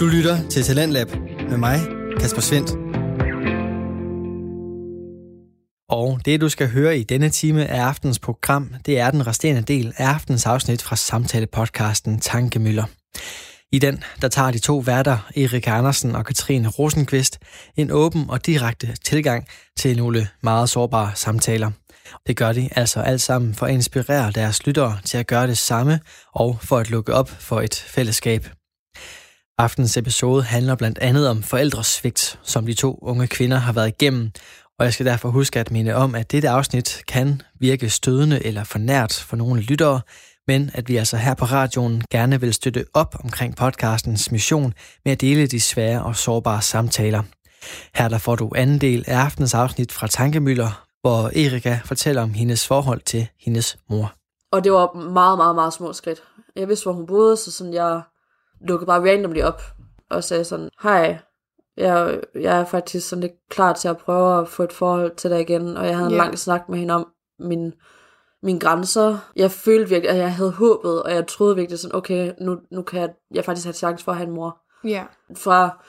Du lytter til Talentlab med mig, Kasper Svendt. Og det, du skal høre i denne time af aftens program, det er den resterende del af aftens afsnit fra samtale-podcasten Tankemøller. I den, der tager de to værter, Erik Andersen og Katrine Rosenqvist, en åben og direkte tilgang til nogle meget sårbare samtaler. Det gør de altså alt sammen for at inspirere deres lyttere til at gøre det samme og for at lukke op for et fællesskab. Aftens episode handler blandt andet om forældresvigt, som de to unge kvinder har været igennem, og jeg skal derfor huske at minde om, at dette afsnit kan virke stødende eller fornært for nogle lyttere, men at vi altså her på radioen gerne vil støtte op omkring podcastens mission med at dele de svære og sårbare samtaler. Her der får du anden del af aftens afsnit fra Tankemøller, hvor Erika fortæller om hendes forhold til hendes mor. Og det var meget, meget, meget små skridt. Jeg vidste, hvor hun boede, så sådan jeg lukkede bare randomly op og sagde sådan, hej, jeg, jeg er faktisk sådan lidt klar til at prøve at få et forhold til dig igen, og jeg havde en Ja. lang snak med hende om min, mine grænser. Jeg følte virkelig, at jeg havde håbet, og jeg troede virkelig sådan, okay, nu, nu kan jeg, jeg faktisk have chance for at have en mor. Ja. Fra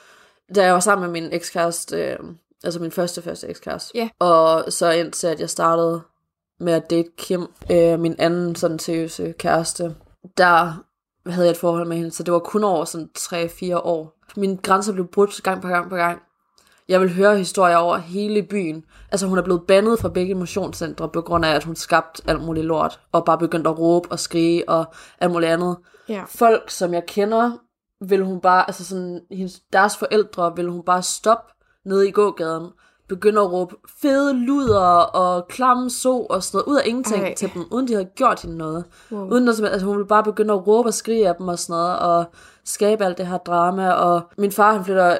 da jeg var sammen med min ekskæreste, øh, altså min første første ekskæreste. Ja. Og så indtil at jeg startede med at date Kim, øh, min anden sådan seriøse kæreste, der havde jeg et forhold med hende, så det var kun over sådan 3-4 år. Mine grænser blev brudt gang på gang på gang. Jeg vil høre historier over hele byen. Altså hun er blevet bandet fra begge motionscentre på grund af, at hun skabte alt muligt lort, og bare begyndte at råbe og skrige og alt muligt andet Ja. folk, som jeg kender, vil hun bare, altså sådan, hendes, deres forældre vil hun bare stoppe nede i gågaden, begynde at råbe fede luder og klamme så og sådan noget, ud af ingenting. Ej. til dem, uden de havde gjort hende noget. Wow. Uden at, altså hun ville bare begynde at råbe og skrige af dem og sådan noget, og skabe alt det her drama, og min far, han flytter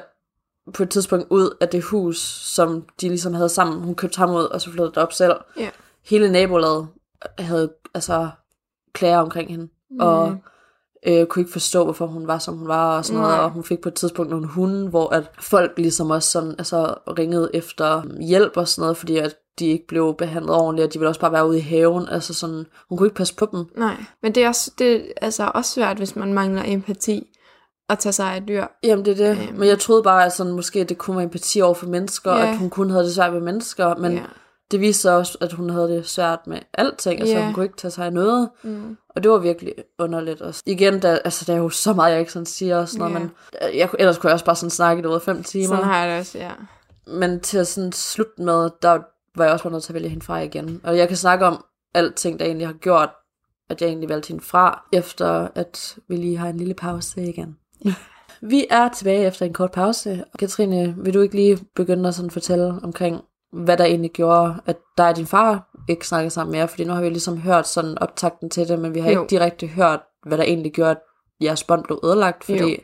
på et tidspunkt ud af det hus, som de ligesom havde sammen. Hun købte ham ud, og så flyttede det op selv. Ja. Hele nabolaget havde altså klager omkring hende, mm. og øh, kunne ikke forstå, hvorfor hun var, som hun var, og sådan noget, Nej. og hun fik på et tidspunkt nogle hunde, hvor at folk ligesom også sådan, altså, ringede efter hjælp og sådan noget, fordi at de ikke blev behandlet ordentligt, og de ville også bare være ude i haven, altså sådan, hun kunne ikke passe på dem. Nej, men det er, også, det er altså også svært, hvis man mangler empati at tage sig af dyr. Jamen det er det, Øhm. men jeg troede bare, at sådan, måske det kunne være empati over for mennesker, Ja. at hun kun havde det svært med mennesker, men Ja. det viste sig også, at hun havde det svært med alting, altså Ja. hun kunne ikke tage sig af noget, Mm. Og det var virkelig underligt også. Igen, der, altså, der er jo så meget, jeg ikke sådan siger og sådan noget, Ja. men øh, jeg, ellers kunne jeg også bare sådan snakke det ud af fem timer. Sådan har jeg det også, ja. Men til at sådan slutte med, der var jeg også bare nødt til at vælge hende fra igen. Og jeg kan snakke om alting, der egentlig har gjort, at jeg egentlig valgte hende fra, efter at vi lige har en lille pause igen. vi er tilbage efter en kort pause. Katrine, vil du ikke lige begynde at sådan fortælle omkring, hvad der egentlig gjorde, at dig og din far ikke snakkede sammen mere? Fordi nu har vi ligesom hørt sådan optakten til det, men vi har Jo. ikke direkte hørt, hvad der egentlig gjorde, at jeres bånd blev ødelagt, fordi Jo.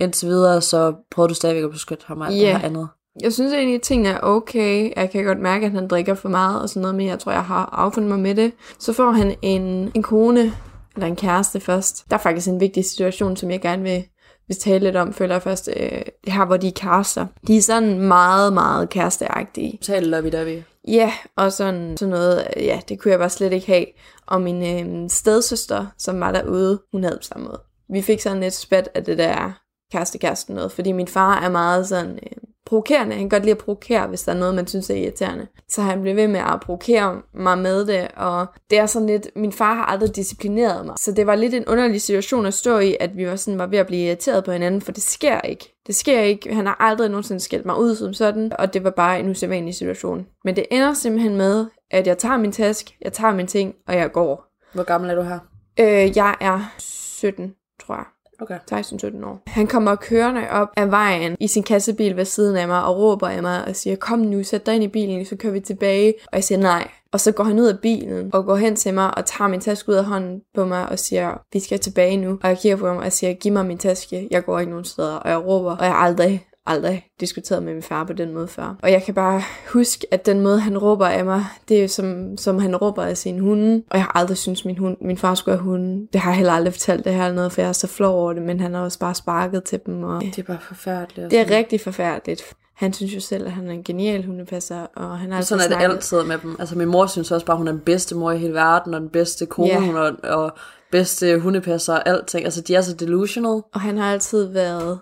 indtil videre, så prøvede du stadigvæk at beskytte ham og alt Ja. det her andet. Jeg synes egentlig, at tingene er okay. Jeg kan godt mærke, at han drikker for meget og sådan noget, men jeg tror, jeg har affundet mig med det. Så får han en, en kone, eller en kæreste først. Der er faktisk en vigtig situation, som jeg gerne vil, vil tale lidt om, føler jeg først. Øh, her, hvor de er kærester. De er sådan meget, meget kæresteagtige. Total lovey-dovey. Ja, og sådan, sådan noget, ja, det kunne jeg bare slet ikke have. Og min øh, stedsøster, som var derude, hun havde det på samme måde. Vi fik sådan lidt spat af det der kæreste-kæreste noget, fordi min far er meget sådan øh, provokerende. Han kan godt lide at provokere, hvis der er noget, man synes er irriterende. Så han blev ved med at provokere mig med det, og det er sådan lidt, min far har aldrig disciplineret mig. Så det var lidt en underlig situation at stå i, at vi var sådan var ved at blive irriteret på hinanden, for det sker ikke. Det sker ikke. Han har aldrig nogensinde skældt mig ud som sådan, og det var bare en usædvanlig situation. Men det ender simpelthen med, at jeg tager min task, jeg tager min ting, og jeg går. Hvor gammel er du her? Øh, jeg er 17, tror jeg. Okay. 16-17 år. Han kommer kørende op af vejen i sin kassebil ved siden af mig og råber af mig og siger, kom nu, sæt dig ind i bilen, så kører vi tilbage. Og jeg siger nej. Og så går han ud af bilen og går hen til mig og tager min taske ud af hånden på mig og siger, vi skal tilbage nu. Og jeg kigger på ham og siger, giv mig min taske, jeg går ikke nogen steder. Og jeg råber, og jeg har aldrig aldrig diskuteret med min far på den måde før. Og jeg kan bare huske, at den måde, han råber af mig, det er som, som han råber af sin hunde. Og jeg har aldrig syntes, min, hund, min far skulle have hunde. Det har jeg heller aldrig fortalt det her eller noget, for jeg er så flov over det, men han har også bare sparket til dem. Og Det er bare forfærdeligt. det er rigtig forfærdeligt. Han synes jo selv, at han er en genial hundepasser, og han har altid Sådan er det snakket- altid med dem. Altså min mor synes også bare, hun er den bedste mor i hele verden, og den bedste kone, hun er, og bedste hundepasser og alting. Altså de er så delusional. Og han har altid været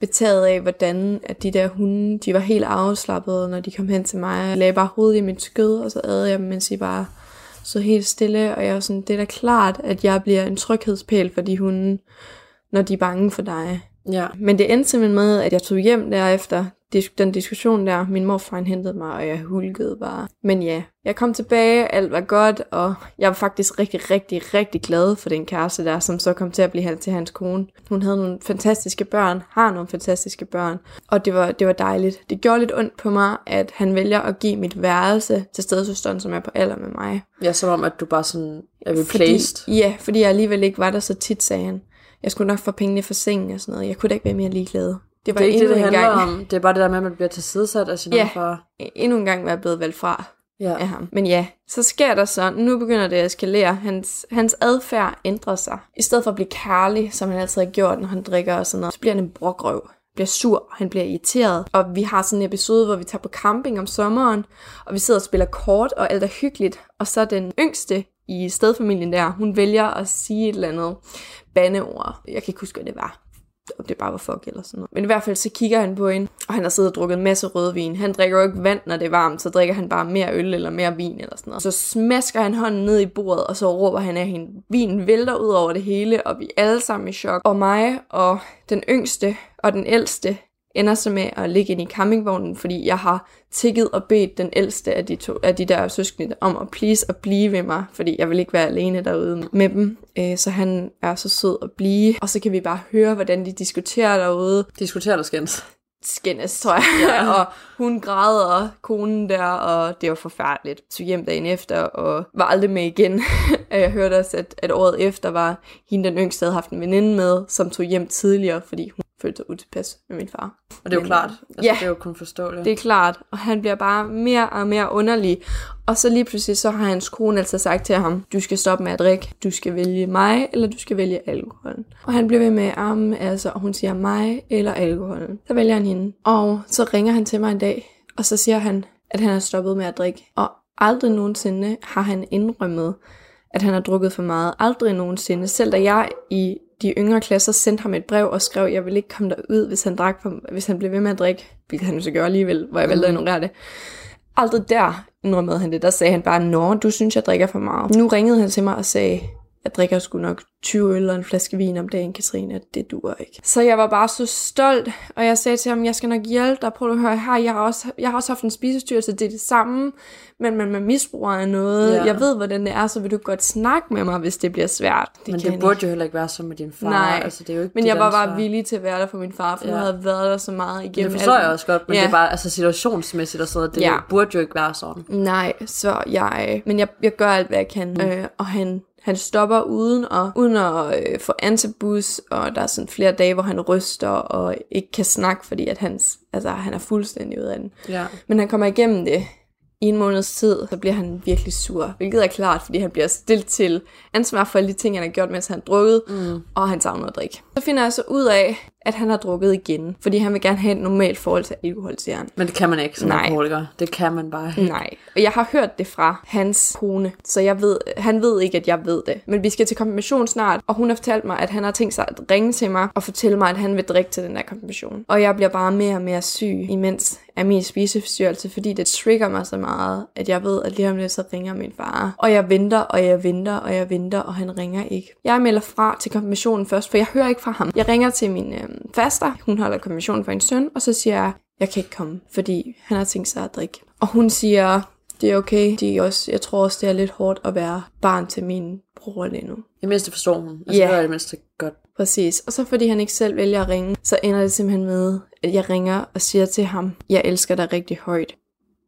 betaget af, hvordan at de der hunde, de var helt afslappede, når de kom hen til mig. Jeg lagde bare hovedet i mit skød, og så ad jeg dem, mens de bare så helt stille. Og jeg var sådan, det er da klart, at jeg bliver en tryghedspæl for de hunde, når de er bange for dig. Ja. Men det endte simpelthen med, at jeg tog hjem derefter den diskussion der. Min morfar hentede mig, og jeg hulkede bare. Men ja, jeg kom tilbage, alt var godt, og jeg var faktisk rigtig, rigtig, rigtig glad for den kæreste der, som så kom til at blive til hans kone. Hun havde nogle fantastiske børn, har nogle fantastiske børn, og det var, det var dejligt. Det gjorde lidt ondt på mig, at han vælger at give mit værelse til stedsøsteren, som er på alder med mig. Ja, som om, at du bare sådan er replaced. Fordi, ja, fordi jeg alligevel ikke var der så tit, sagde han. Jeg skulle nok få pengene for sengen og sådan noget. Jeg kunne da ikke være mere ligeglad. Det var det er ikke det, det handler gang. om. Det er bare det der med, at man bliver tilsidesat af sin ja, far. endnu en gang var jeg blevet valgt fra ja. af ham. Men ja, så sker der så, nu begynder det at eskalere. Hans, hans adfærd ændrer sig. I stedet for at blive kærlig, som han altid har gjort, når han drikker og sådan noget, så bliver han en brokrøv bliver sur, han bliver irriteret. Og vi har sådan en episode, hvor vi tager på camping om sommeren, og vi sidder og spiller kort, og alt er hyggeligt. Og så den yngste i stedfamilien der, hun vælger at sige et eller andet bandeord. Jeg kan ikke huske, hvad det var om det bare var fuck eller sådan noget. Men i hvert fald så kigger han på hende, og han har siddet og drukket en masse rødvin. Han drikker jo ikke vand, når det er varmt, så drikker han bare mere øl eller mere vin eller sådan noget. Så smasker han hånden ned i bordet, og så råber han af hende. Vinen vælter ud over det hele, og vi er alle sammen i chok. Og mig og den yngste og den ældste ender så med at ligge ind i campingvognen, fordi jeg har tikket og bedt den ældste af de, to, af de der søskende om at please at blive ved mig, fordi jeg vil ikke være alene derude med dem. Øh, så han er så sød at blive, og så kan vi bare høre, hvordan de diskuterer derude. Diskuterer der skændes? skændes, tror jeg. Ja. og hun græder, konen der, og det var forfærdeligt. Så hjem dagen efter, og var aldrig med igen. jeg hørte også, at, at året efter var hende den yngste, havde haft en veninde med, som tog hjem tidligere, fordi hun følte sig utilpas med min far. Og det er jo Men, klart. Altså, ja, det er jo kun forståeligt. det er klart. Og han bliver bare mere og mere underlig. Og så lige pludselig, så har hans kone altså sagt til ham, du skal stoppe med at drikke, du skal vælge mig, eller du skal vælge alkoholen. Og han bliver ved med armen, altså, og hun siger mig eller alkoholen. Så vælger han hende. Og så ringer han til mig en dag, og så siger han, at han har stoppet med at drikke. Og aldrig nogensinde har han indrømmet, at han har drukket for meget. Aldrig nogensinde. Selv da jeg i de yngre klasser sendte ham et brev og skrev, at jeg ville ikke komme derud, hvis han, drak for, hvis han blev ved med at drikke, hvilket han jo så gør alligevel, hvor jeg valgte at mm. ignorere det. Aldrig der indrømmede han det. Der sagde han bare, Nå, du synes, jeg drikker for meget. Nu ringede han til mig og sagde, jeg drikker sgu nok 20 øl og en flaske vin om dagen, Katrine, det duer ikke. Så jeg var bare så stolt, og jeg sagde til ham, jeg skal nok hjælpe dig, prøv at høre her, jeg har også, jeg har også haft en spisestyrelse, det er det samme, men man, man misbruger af noget. Ja. Jeg ved, hvordan det er, så vil du godt snakke med mig, hvis det bliver svært. Det men det burde ikke. jo heller ikke være så med din far. Nej, altså, det er jo ikke men jeg var bare villig til at være der for min far, for ja. jeg havde været der så meget igennem. Det forstår jeg også godt, men ja. det er bare altså, situationsmæssigt og sådan det ja. burde jo ikke være sådan. Nej, så jeg, men jeg, jeg gør alt, hvad jeg kan, mm. øh, og han han stopper uden uden at øh, få antibus, og der er sådan flere dage, hvor han ryster og ikke kan snakke, fordi at hans, altså, han er fuldstændig ud af den. Ja. Men han kommer igennem det i en måneds tid, så bliver han virkelig sur. Hvilket er klart, fordi han bliver stillet til ansvar for alle de ting, han har gjort, mens han drukket, mm. og han savner at drikke. Så finder jeg så ud af, at han har drukket igen, fordi han vil gerne have et normalt forhold til alkohol, siger han. Men det kan man ikke som Nej. alkoholiker. Det kan man bare ikke. Nej. Og jeg har hørt det fra hans kone, så jeg ved, han ved ikke, at jeg ved det. Men vi skal til konfirmation snart, og hun har fortalt mig, at han har tænkt sig at ringe til mig og fortælle mig, at han vil drikke til den der konfirmation. Og jeg bliver bare mere og mere syg, imens af min spiseforstyrrelse, fordi det trigger mig så meget, at jeg ved, at lige om lidt så ringer min far. Og jeg venter, og jeg venter, og jeg venter, og han ringer ikke. Jeg melder fra til konfirmationen først, for jeg hører ikke fra ham. Jeg ringer til min øh, faster, hun holder konfirmation for en søn, og så siger jeg, jeg kan ikke komme, fordi han har tænkt sig at drikke. Og hun siger, det er okay. De er også, jeg tror også, det er lidt hårdt at være barn til min bror lige nu. Det mindste forstår hun. Altså, yeah. det er det mindste godt. Præcis. Og så fordi han ikke selv vælger at ringe, så ender det simpelthen med, at jeg ringer og siger til ham, jeg elsker dig rigtig højt,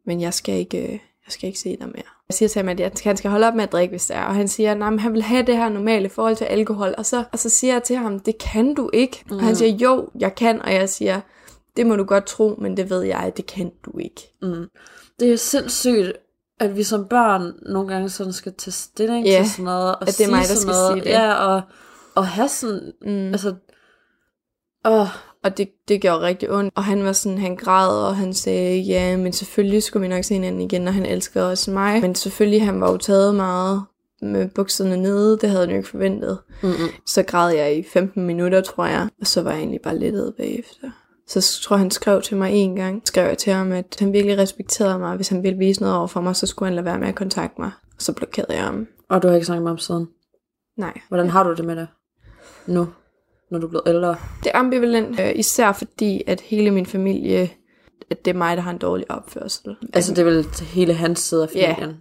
men jeg skal ikke, øh, jeg skal ikke se dig mere. Jeg siger til ham, at han skal holde op med at drikke, hvis det er. Og han siger, at han vil have det her normale forhold til alkohol. Og så, og så siger jeg til ham, det kan du ikke. Mm. Og han mm. siger, jo, jeg kan. Og jeg siger, det må du godt tro, men det ved jeg, det kan du ikke. Mm. Det er sindssygt, at vi som børn nogle gange sådan skal tage stilling yeah. til sådan noget. Og at det er mig, der skal noget. sige det. Ja, og, og have sådan, mm. altså, åh, og det, det gjorde rigtig ondt. Og han var sådan, han græd, og han sagde, ja, men selvfølgelig skulle vi nok se hinanden igen, og han elskede også mig. Men selvfølgelig, han var jo taget meget med bukserne nede. Det havde jeg jo ikke forventet. Mm-mm. Så græd jeg i 15 minutter, tror jeg. Og så var jeg egentlig bare lettet bagefter. Så tror jeg, han skrev til mig en gang. Skrev jeg til ham, at han virkelig respekterede mig. Hvis han ville vise noget over for mig, så skulle han lade være med at kontakte mig. Og så blokerede jeg ham. Og du har ikke snakket med ham siden. Nej. Hvordan har du det med det nu, når du er blevet ældre? Det er ambivalent, øh, især fordi, at hele min familie, at det er mig, der har en dårlig opførsel. Altså, det er vel hele hans side af Ja. familien?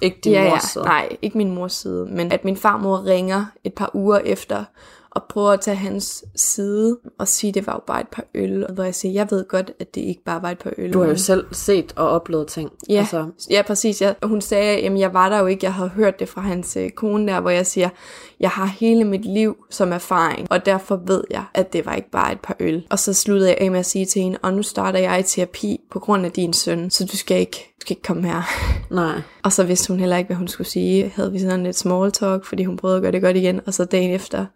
Ikke din ja, ja, mors side? nej, ikke min mors side, men at min farmor ringer et par uger efter, og prøver at tage hans side, og sige, at det var jo bare et par øl, og hvor jeg siger, jeg ved godt, at det ikke bare var et par øl. Du har jo selv set og oplevet ting. Ja, Altså, altså. ja præcis. Jeg, hun sagde, at jeg var der jo ikke. Jeg havde hørt det fra hans øh, kone der, hvor jeg siger, jeg har hele mit liv som erfaring, og derfor ved jeg, at det var ikke bare et par øl. Og så sluttede jeg af med at sige til hende, og nu starter jeg i terapi på grund af din søn, så du skal ikke, du skal ikke komme her. nej. Og så vidste hun heller ikke, hvad hun skulle sige. Havde vi sådan lidt small talk, fordi hun prøvede at gøre det godt igen. Og så dagen efter,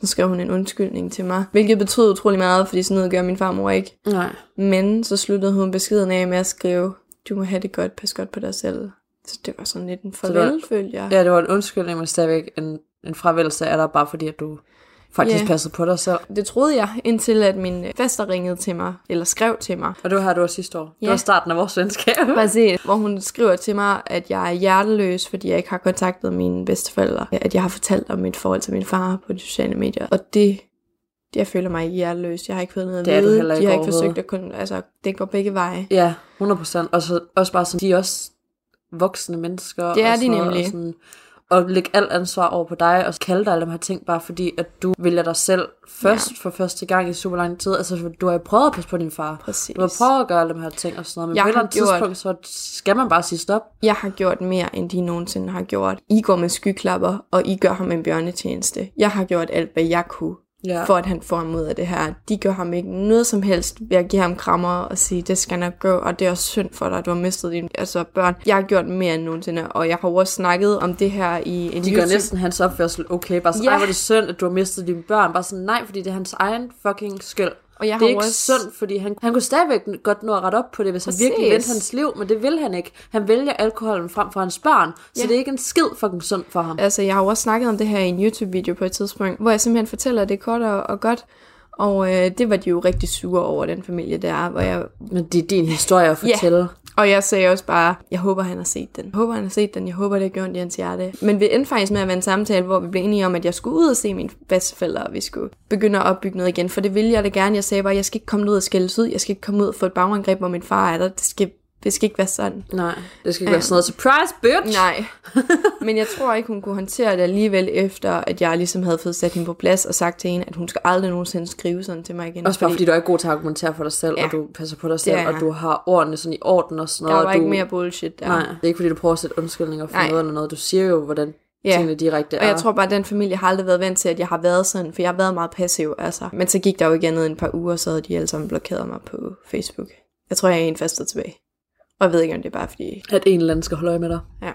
så skrev hun en undskyldning til mig. Hvilket betød utrolig meget, fordi sådan noget gør min farmor ikke. Nej. Men så sluttede hun beskeden af med at skrive, du må have det godt, pas godt på dig selv. Så det var sådan lidt en var- farvel, følte jeg. Ja, det var en undskyldning, men stadigvæk en, en fravældelse af dig, bare fordi at du faktisk Ja. passede på dig selv. Det troede jeg, indtil at min faster ringede til mig, eller skrev til mig. Og det var her, du var sidste år. Det Ja. var starten af vores venskab. Præcis, hvor hun skriver til mig, at jeg er hjerteløs, fordi jeg ikke har kontaktet mine bedsteforældre. At jeg har fortalt om mit forhold til min far på de sociale medier. Og det, det jeg føler mig ikke hjerteløs. Jeg har ikke fået noget Det at vide. heller ikke De har ikke forsøgt at kunne, altså det går begge veje. Ja, 100 procent. Og så også bare sådan, de er også voksne mennesker. Det er og de nemlig. Og, sådan, og lægge alt ansvar over på dig, og kalde dig alle de her ting, bare fordi, at du vælger dig selv først ja. for første gang i super lang tid. Altså, du har jo prøvet at passe på din far. Præcis. Du har prøvet at gøre alle de her ting og sådan noget, men Jeg på et eller andet gjort- tidspunkt, så skal man bare sige stop. Jeg har gjort mere, end de nogensinde har gjort. I går med skyklapper, og I gør ham en bjørnetjeneste. Jeg har gjort alt, hvad jeg kunne, Ja. for at han får en ud af det her. De gør ham ikke noget som helst ved at give ham krammer og sige, det skal nok gå, og det er også synd for dig, at du har mistet dine altså, børn. Jeg har gjort mere end nogensinde, og jeg har også snakket om det her i en De gør YouTube- næsten hans opførsel okay. Bare sådan, Ja. ej, hvor er det synd, at du har mistet dine børn. Bare sådan, nej, fordi det er hans egen fucking skyld. Og jeg det har er ikke også- synd, fordi han, han kunne stadigvæk godt nå at rette op på det, hvis han Præcis. virkelig vendte hans liv, men det vil han ikke. Han vælger alkoholen frem for hans børn, så Ja. det er ikke en skid fucking synd for ham. Altså, jeg har jo også snakket om det her i en YouTube-video på et tidspunkt, hvor jeg simpelthen fortæller det kort og, og godt. Og øh, det var de jo rigtig sure over, den familie der, hvor jeg Men det er din historie at Ja. Og jeg sagde også bare, jeg håber, han har set den. Jeg håber, han har set den. Jeg håber, det har gjort i hans hjerte. Men vi endte faktisk med at være en samtale, hvor vi blev enige om, at jeg skulle ud og se mine bedsteforældre, og vi skulle begynde at opbygge noget igen. For det ville jeg da gerne. Jeg sagde bare, jeg skal ikke komme ud og skældes ud. Jeg skal ikke komme ud og få et bagangreb, hvor min far er der. Det skal, det skal ikke være sådan. Nej, det skal ikke være sådan noget surprise, bitch! Nej. Men jeg tror ikke, hun kunne håndtere det alligevel, efter at jeg ligesom havde fået sat hende på plads og sagt til hende, at hun skal aldrig nogensinde skrive sådan til mig igen. Også bare fordi du er ikke god til at argumentere for dig selv, Ja. og du passer på dig selv, er jeg. og du har ordene sådan i orden og sådan der noget. var og du... ikke mere bullshit der. Nej, det er ikke fordi, du prøver at sætte undskyldninger for Nej. noget eller noget. Du siger jo, hvordan Ja. tingene direkte er. Og jeg tror bare, at den familie har aldrig været vant til, at jeg har været sådan, for jeg har været meget passiv, altså. Men så gik der jo andet end et par uger, så havde de alle sammen blokeret mig på Facebook. Jeg tror, jeg er en faster tilbage. Og jeg ved ikke, om det er bare fordi... At en eller anden skal holde øje med dig. Ja.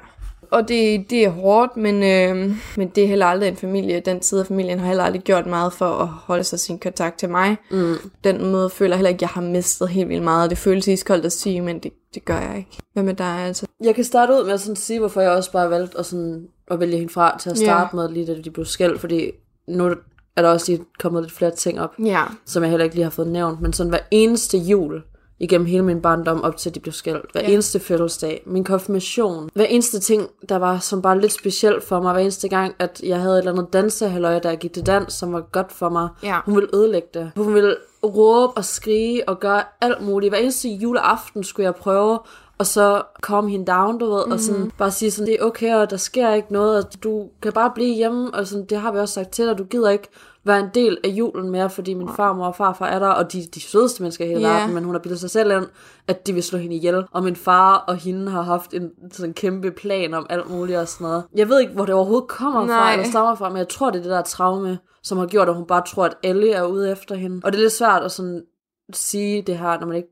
Og det, det er hårdt, men, øh, men det er heller aldrig en familie. Den side af familien har heller aldrig gjort meget for at holde sig sin kontakt til mig. Mm. Den måde føler jeg heller ikke, at jeg har mistet helt vildt meget. Det føles iskoldt at sige, men det, det gør jeg ikke. Hvad med dig, altså? Jeg kan starte ud med at sådan sige, hvorfor jeg også bare valgte at, sådan, at vælge hende fra til at starte med, lige da de blev skældt, fordi nu er der også lige kommet lidt flere ting op, Ja. som jeg heller ikke lige har fået nævnt, men sådan hver eneste jul igennem hele min barndom op til de blev skældt, hver Ja. eneste fødselsdag, min konfirmation, hver eneste ting, der var som bare lidt specielt for mig, hver eneste gang, at jeg havde et eller andet dansehalløj, der jeg gik til dans, som var godt for mig, Ja. hun ville ødelægge det. Hun ville råbe og skrige og gøre alt muligt. Hver eneste juleaften skulle jeg prøve og så calm hende down, du ved, mm-hmm. og sådan bare sige sådan, det er okay, og der sker ikke noget, og du kan bare blive hjemme, og sådan, det har vi også sagt til dig, du gider ikke være en del af julen mere, fordi min farmor og farfar er der, og de de sødeste mennesker i hele verden, men hun har bildet sig selv ind, at de vil slå hende ihjel, og min far og hende har haft en sådan kæmpe plan om alt muligt og sådan noget. Jeg ved ikke, hvor det overhovedet kommer fra, Nej. eller stammer fra, men jeg tror, det er det der traume, som har gjort, at hun bare tror, at alle er ude efter hende. Og det er lidt svært at sådan sige det her, når man ikke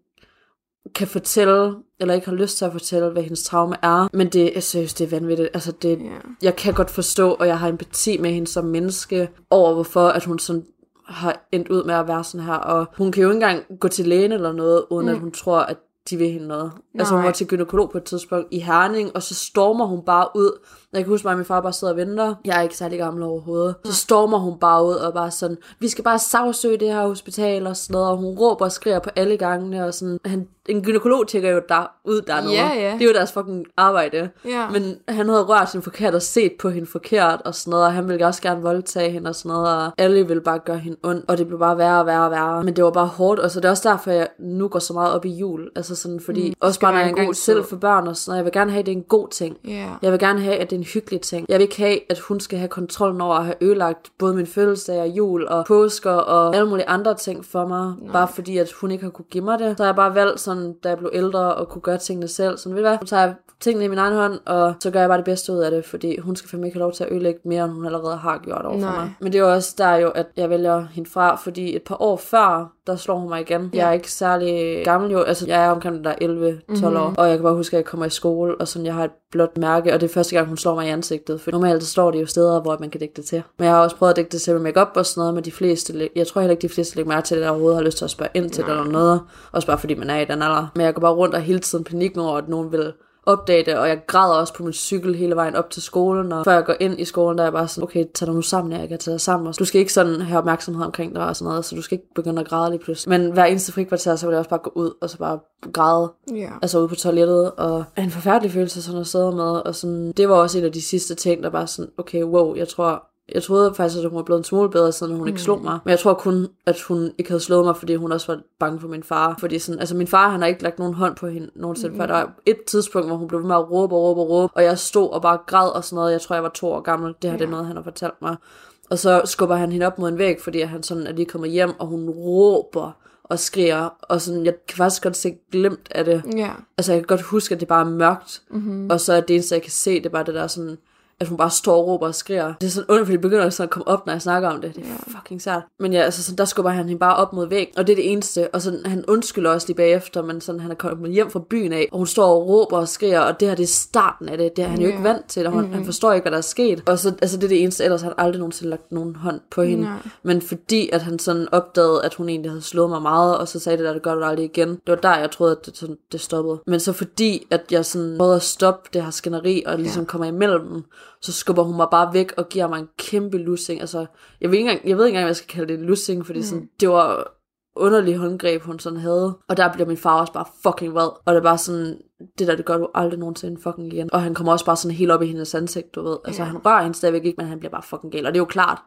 kan fortælle, eller ikke har lyst til at fortælle, hvad hendes traume er. Men det, jeg synes, det er vanvittigt. Altså, det, Ja. jeg kan godt forstå, og jeg har empati med hende som menneske, over hvorfor, at hun sådan har endt ud med at være sådan her. Og hun kan jo ikke engang gå til lægen eller noget, uden mm. at hun tror, at de vil hende noget. Nej. Altså hun var til gynekolog på et tidspunkt i Herning, og så stormer hun bare ud. Jeg kan huske mig, at min far bare sidder og venter. Jeg er ikke særlig gammel overhovedet. Så stormer hun bare ud og bare sådan, vi skal bare sagsøge det her hospital og sådan noget. Og hun råber og skriger på alle gangene. Og sådan, han, en gynekolog tjekker jo der, ud dernede. Ja, ja. Det er jo deres fucking arbejde. Ja. Men han havde rørt hende forkert og set på hende forkert og sådan noget. Og han ville også gerne voldtage hende og sådan noget. Og alle ville bare gøre hende ondt. Og det blev bare værre og værre og værre. Men det var bare hårdt. Og så det er også derfor, jeg nu går så meget op i jul. Altså sådan, fordi mm, også bare når jeg en engang god selv for børn og sådan noget. Jeg vil gerne have, at det er en god ting. Ja. Jeg vil gerne have, at det en hyggelig ting. Jeg vil ikke have, at hun skal have kontrollen over at have ødelagt både min fødselsdag og jul og påsker og alle mulige andre ting for mig. Nej. Bare fordi, at hun ikke har kunne give mig det. Så jeg bare valgt sådan, da jeg blev ældre og kunne gøre tingene selv. Sådan, ved du hvad, så tager jeg tingene i min egen hånd, og så gør jeg bare det bedste ud af det, fordi hun skal fandme ikke have lov til at ødelægge mere, end hun allerede har gjort over for Nej. mig. Men det er jo også der jo, at jeg vælger hende fra, fordi et par år før, der slår hun mig igen. Jeg er ikke særlig gammel jo, altså jeg er omkring der 11-12 mm-hmm. år, og jeg kan bare huske, at jeg kommer i skole, og sådan, jeg har et blåt mærke, og det er første gang, hun slår mig i ansigtet, for normalt så står det jo steder, hvor man kan dække det til. Men jeg har også prøvet at dække det til med makeup og sådan noget, men de fleste, jeg tror heller ikke, de fleste lægger mærke til det, der overhovedet har lyst til at spørge ind til det eller noget, også bare fordi man er i den alder. Men jeg går bare rundt og hele tiden panik over, at nogen vil opdage det, og jeg græder også på min cykel hele vejen op til skolen, og før jeg går ind i skolen, der er jeg bare sådan, okay, tag dig nu sammen, jeg kan tage dig sammen, og du skal ikke sådan have opmærksomhed omkring dig og sådan noget, så du skal ikke begynde at græde lige pludselig. Men hver eneste frikvarter, så vil jeg også bare gå ud, og så bare græde, Ja. altså ude på toilettet, og en forfærdelig følelse sådan at sidde med, og sådan, det var også en af de sidste ting, der bare sådan, okay, wow, jeg tror, jeg troede faktisk, at hun var blevet en smule bedre, siden hun ikke slog mig. Men jeg tror kun, at hun ikke havde slået mig, fordi hun også var bange for min far. Fordi sådan, altså min far, han har ikke lagt nogen hånd på hende nogensinde, mm. før der var et tidspunkt, hvor hun blev ved med at råbe og råbe og råbe, og jeg stod og bare græd og sådan noget. Jeg tror, jeg var to år gammel. Det her det er noget, han har fortalt mig. Og så skubber han hende op mod en væg, fordi han sådan er lige kommet hjem, og hun råber og skriger, og sådan, jeg kan faktisk godt se glemt af det. Ja. Altså, jeg kan godt huske, at det bare er mørkt, mm-hmm. og så er det eneste, jeg kan se, det er bare det der sådan, at hun bare står og råber og skriger. Det er sådan ondt, fordi det begynder sådan at komme op, når jeg snakker om det. Det er fucking sært. Men ja, altså, sådan, der skubber han hende bare op mod væg, og det er det eneste. Og sådan, han undskylder også lige bagefter, men sådan, han er kommet hjem fra byen af, og hun står og råber og skriger, og det her det er starten af det. Det er han jo ikke vant til, og han, han forstår ikke, hvad der er sket. Og så, altså, det er det eneste, ellers har han aldrig nogensinde lagt nogen hånd på hende. Nej. Men fordi, at han sådan opdagede, at hun egentlig havde slået mig meget, og så sagde det der, det gør du aldrig igen. Det var der, jeg troede, at det, sådan, det stoppede. Men så fordi, at jeg sådan prøvede at stoppe det her skænderi, og ligesom kommer imellem dem, så skubber hun mig bare væk og giver mig en kæmpe lussing. Altså, jeg ved ikke engang, jeg ved ikke engang, hvad jeg skal kalde det en lussing, fordi sådan, det var underlig håndgreb, hun sådan havde. Og der bliver min far også bare fucking vred. Og det er bare sådan, det der, det gør du aldrig nogensinde fucking igen. Og han kommer også bare sådan helt op i hendes ansigt, du ved. Altså, Ja. han rører hende stadigvæk ikke, men han bliver bare fucking gal. Og det er jo klart,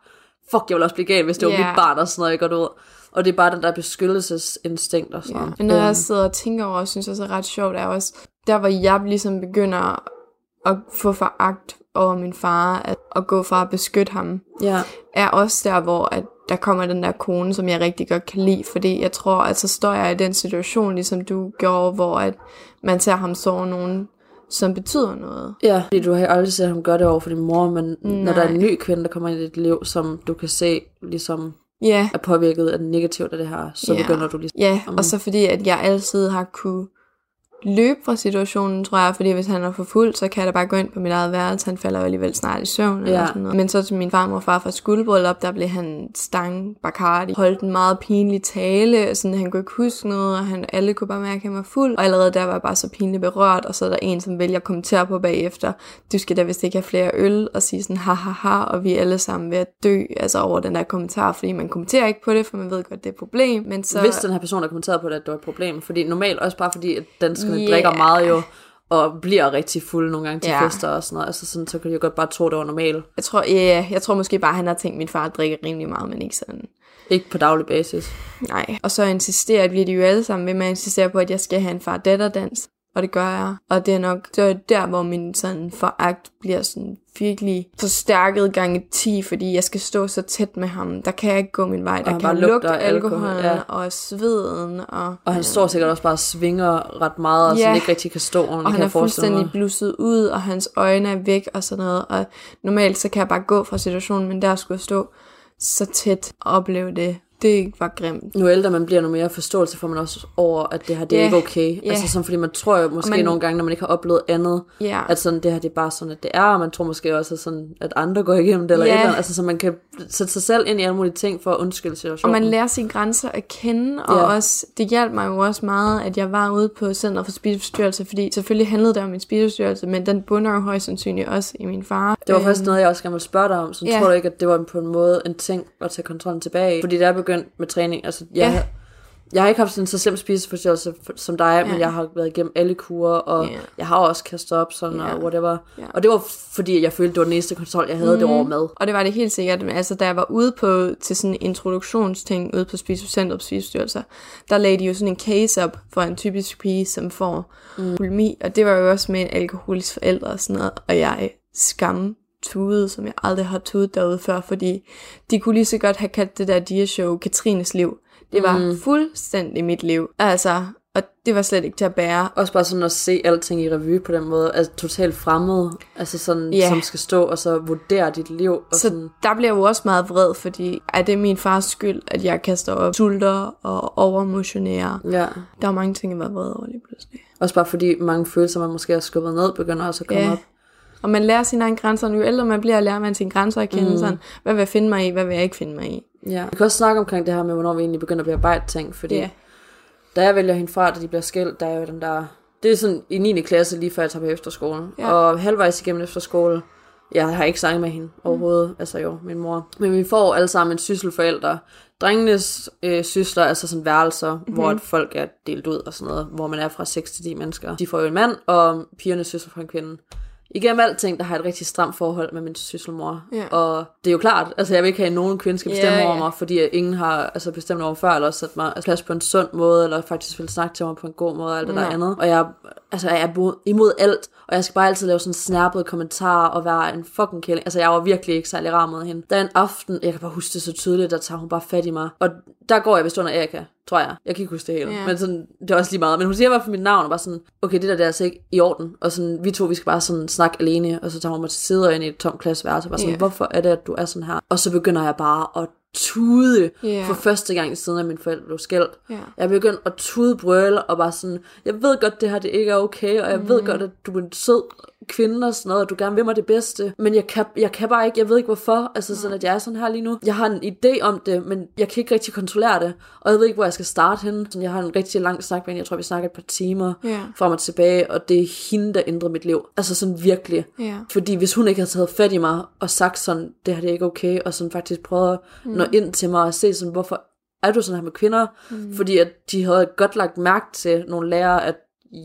fuck, jeg vil også blive gal, hvis det var Ja. mit barn og sådan noget, jeg går ud. Og det er bare den der beskyttelsesinstinkt og sådan noget. Men når jeg Øhm, sidder og tænker over, synes jeg så er ret sjovt, er også, der hvor jeg ligesom begynder at få foragt over min far, at, at gå fra at beskytte ham, Ja, er også der, hvor at der kommer den der kone, som jeg rigtig godt kan lide, fordi jeg tror, at så står jeg i den situation, ligesom du gjorde, hvor at man ser ham så nogen, som betyder noget. ja. Fordi du har aldrig set ham gøre det over for din mor, men Nej. når der er en ny kvinde, der kommer ind i dit liv, som du kan se ligesom Ja, er påvirket af det negativt af det her, så Ja. begynder du ligesom... ja, og så fordi, at jeg altid har kunne løbe fra situationen, tror jeg, fordi hvis han er for fuld, så kan jeg da bare gå ind på mit eget værelse, han falder jo alligevel snart i søvn, eller Ja. sådan noget. Men så til min farmor og far fra skuldbryllup, der blev han stang Bacardi, holdt en meget pinlig tale, sådan han kunne ikke huske noget, og han, alle kunne bare mærke, at han var fuld, og allerede der var jeg bare så pinligt berørt, og så er der en, som vælger at kommentere på bagefter, du skal da vist ikke have flere øl, og sige sådan, ha ha ha, og vi er alle sammen ved at dø, altså over den der kommentar, fordi man kommenterer ikke på det, for man ved godt, det er et problem, men så... Hvis den her person har kommenteret på det, at det var et problem. Fordi normalt også bare fordi, at danskerne Ja. yeah. drikker meget jo, og bliver rigtig fulde nogle gange til Ja. fester og sådan noget. Altså sådan, så kan jo godt bare tro, det var normalt. Jeg tror, ja, jeg tror måske bare, at han har tænkt, at min far drikker rimelig meget, men ikke sådan. Ikke på daglig basis. Nej. Og så insisterer, bliver de jo alle sammen ved med at insistere på, at jeg skal have en far datter dans Og det gør jeg. Og det er nok det er der, hvor min sådan foragt bliver sådan virkelig forstærket gange 10, fordi jeg skal stå så tæt med ham. Der kan jeg ikke gå min vej. Der han kan jeg lugte alkohol, alkohol, ja. og sveden. Og, Og han står sikkert også bare og svinger ret meget, og Ja. sådan ikke rigtig kan stå ordentligt, og han er fuldstændig blusset ud, og hans øjne er væk og sådan noget. Og normalt så kan jeg bare gå fra situationen, men der skulle jeg stå så tæt og opleve det det var grimt. Nu ældre man bliver, nu mere forståelse får man også over, at det her, det er Ja, ikke okay. ja. Altså sådan, fordi man tror jo måske man- nogle gange, når man ikke har oplevet andet, Ja. at sådan, det her, det er bare sådan, at det er, og man tror måske også, at, sådan, at andre går igennem det, eller et eller. Altså, så man kan sætte sig selv ind i alle mulige ting for at undskylde Og situationen. man lærer sine grænser at kende, og Ja. også, det hjalp mig jo også meget, at jeg var ude på Center for Spiseforstyrrelse, fordi selvfølgelig handlede det om min spiseforstyrrelse, men den bunder jo højst sandsynligt også i min far. Det var faktisk Øhm, noget, jeg også gerne ville spørge dig om. Så Ja. tror du ikke, at det var på en måde en ting at tage kontrollen tilbage? Fordi da jeg begyndte med træning, altså jeg, Ja. jeg har ikke haft sådan en så slem spiseforstyrrelse som dig, Ja. men jeg har været igennem alle kurer, og Ja. jeg har også kastet op sådan Ja. og whatever. Ja. Og det var fordi, jeg følte, det var den eneste kontrol, jeg havde, mm. det var over mad. Og det var det helt sikkert. Men altså, da jeg var ude på, til sådan en introduktionsting ude på Spisecenter på Spisestyrelser, der lagde de jo sådan en case op for en typisk pige, som får mm. bulimi. Og det var jo også med en alkoholisk forælder og sådan noget. Og jeg skam tudede, som jeg aldrig har tudet derude før, fordi de kunne lige så godt have kaldt det der dia-show Katrines liv. Det var mm. fuldstændig mit liv. Altså, og det var slet ikke til at bære. Også bare sådan at se alting i revue på den måde, altså totalt fremmed, altså sådan, Ja. som skal stå og så vurdere dit liv. Og Så sådan, der bliver jo også meget vred, fordi er det min fars skyld, at jeg kaster op, sulter og overmotionerer. ja. Der er mange ting, jeg var vred over lige pludselig. Også bare fordi mange følelser, man måske har skubbet ned, begynder også at komme Ja. op. Og man lærer sine egne grænser. Jo ældre man bliver, lærer man sine grænser at kende. Mm. Sådan, hvad vil jeg finde mig i, hvad vil jeg ikke finde mig i? Ja. Vi kan også snakke omkring det her med, hvornår vi egentlig begynder at bearbejde ting, fordi Ja. da jeg vælger hende fra, da de bliver skilt, der er jo den der... Det er sådan i 9. klasse, lige før jeg tager på efterskole. Ja. Og halvvejs igennem efterskole, jeg har ikke snakket med hende overhovedet, mm. altså jo, min mor. Men vi får alle sammen en sysselforældre. Drengenes øh, sysler, altså sådan værelser, Mhm. mm-hmm. hvor folk er delt ud og sådan noget, hvor man er fra 6 til 10 mennesker. De får jo en mand, og pigernes sysler får en kvinde. Igennem alting, der har jeg et rigtig stramt forhold med min sysselmor. Ja. Og det er jo klart, altså jeg vil ikke have, at nogen kvinde skal bestemme Ja, over ja. mig, fordi ingen har altså, bestemt over mig før, eller sat mig plads på en sund måde, eller faktisk vil snakke til mig på en god måde, og alt det der andet. Og jeg, altså, jeg er imod, alt, og jeg skal bare altid lave sådan snærpede kommentarer, og være en fucking kælling. Altså jeg var virkelig ikke særlig rar med hende. Der er en aften, jeg kan bare huske det så tydeligt, der tager hun bare fat i mig. Og der går jeg vist under Erika, tror jeg. Jeg kan ikke huske det hele. Ja. Men sådan, det er også lige meget. Men hun siger i hvert fald mit navn, og bare sådan, okay, det der det er altså ikke i orden. Og sådan, vi to, vi skal bare sådan snakke alene, og så tager hun mig til side og ind i et tomt klasseværelse, og bare sådan, Ja. hvorfor er det, at du er sådan her? Og så begynder jeg bare at tude Ja. for første gang siden, at mine forældre blev skilt. Ja. Jeg begyndte at tude brøle, og bare sådan, jeg ved godt, det her det ikke er okay, og jeg mm. ved godt, at du er en sød kvinde og sådan noget, og du gerne vil mig det bedste, men jeg kan, jeg kan bare ikke, jeg ved ikke hvorfor, altså sådan, at jeg er sådan her lige nu. Jeg har en idé om det, men jeg kan ikke rigtig kontrollere det, og jeg ved ikke, hvor jeg skal starte henne. Sådan, jeg har en rigtig lang snak med hende, jeg tror, vi snakker et par timer Ja. frem og tilbage, og det er hende, der ændrer mit liv. Altså sådan virkelig. Ja. Fordi hvis hun ikke havde taget fat i mig og sagt sådan, det her det er ikke okay, og sådan faktisk prøvet at mm. Nå ind til mig og se sådan, hvorfor er du sådan her med kvinder? Mm. Fordi at de havde godt lagt mærke til nogle lærere, at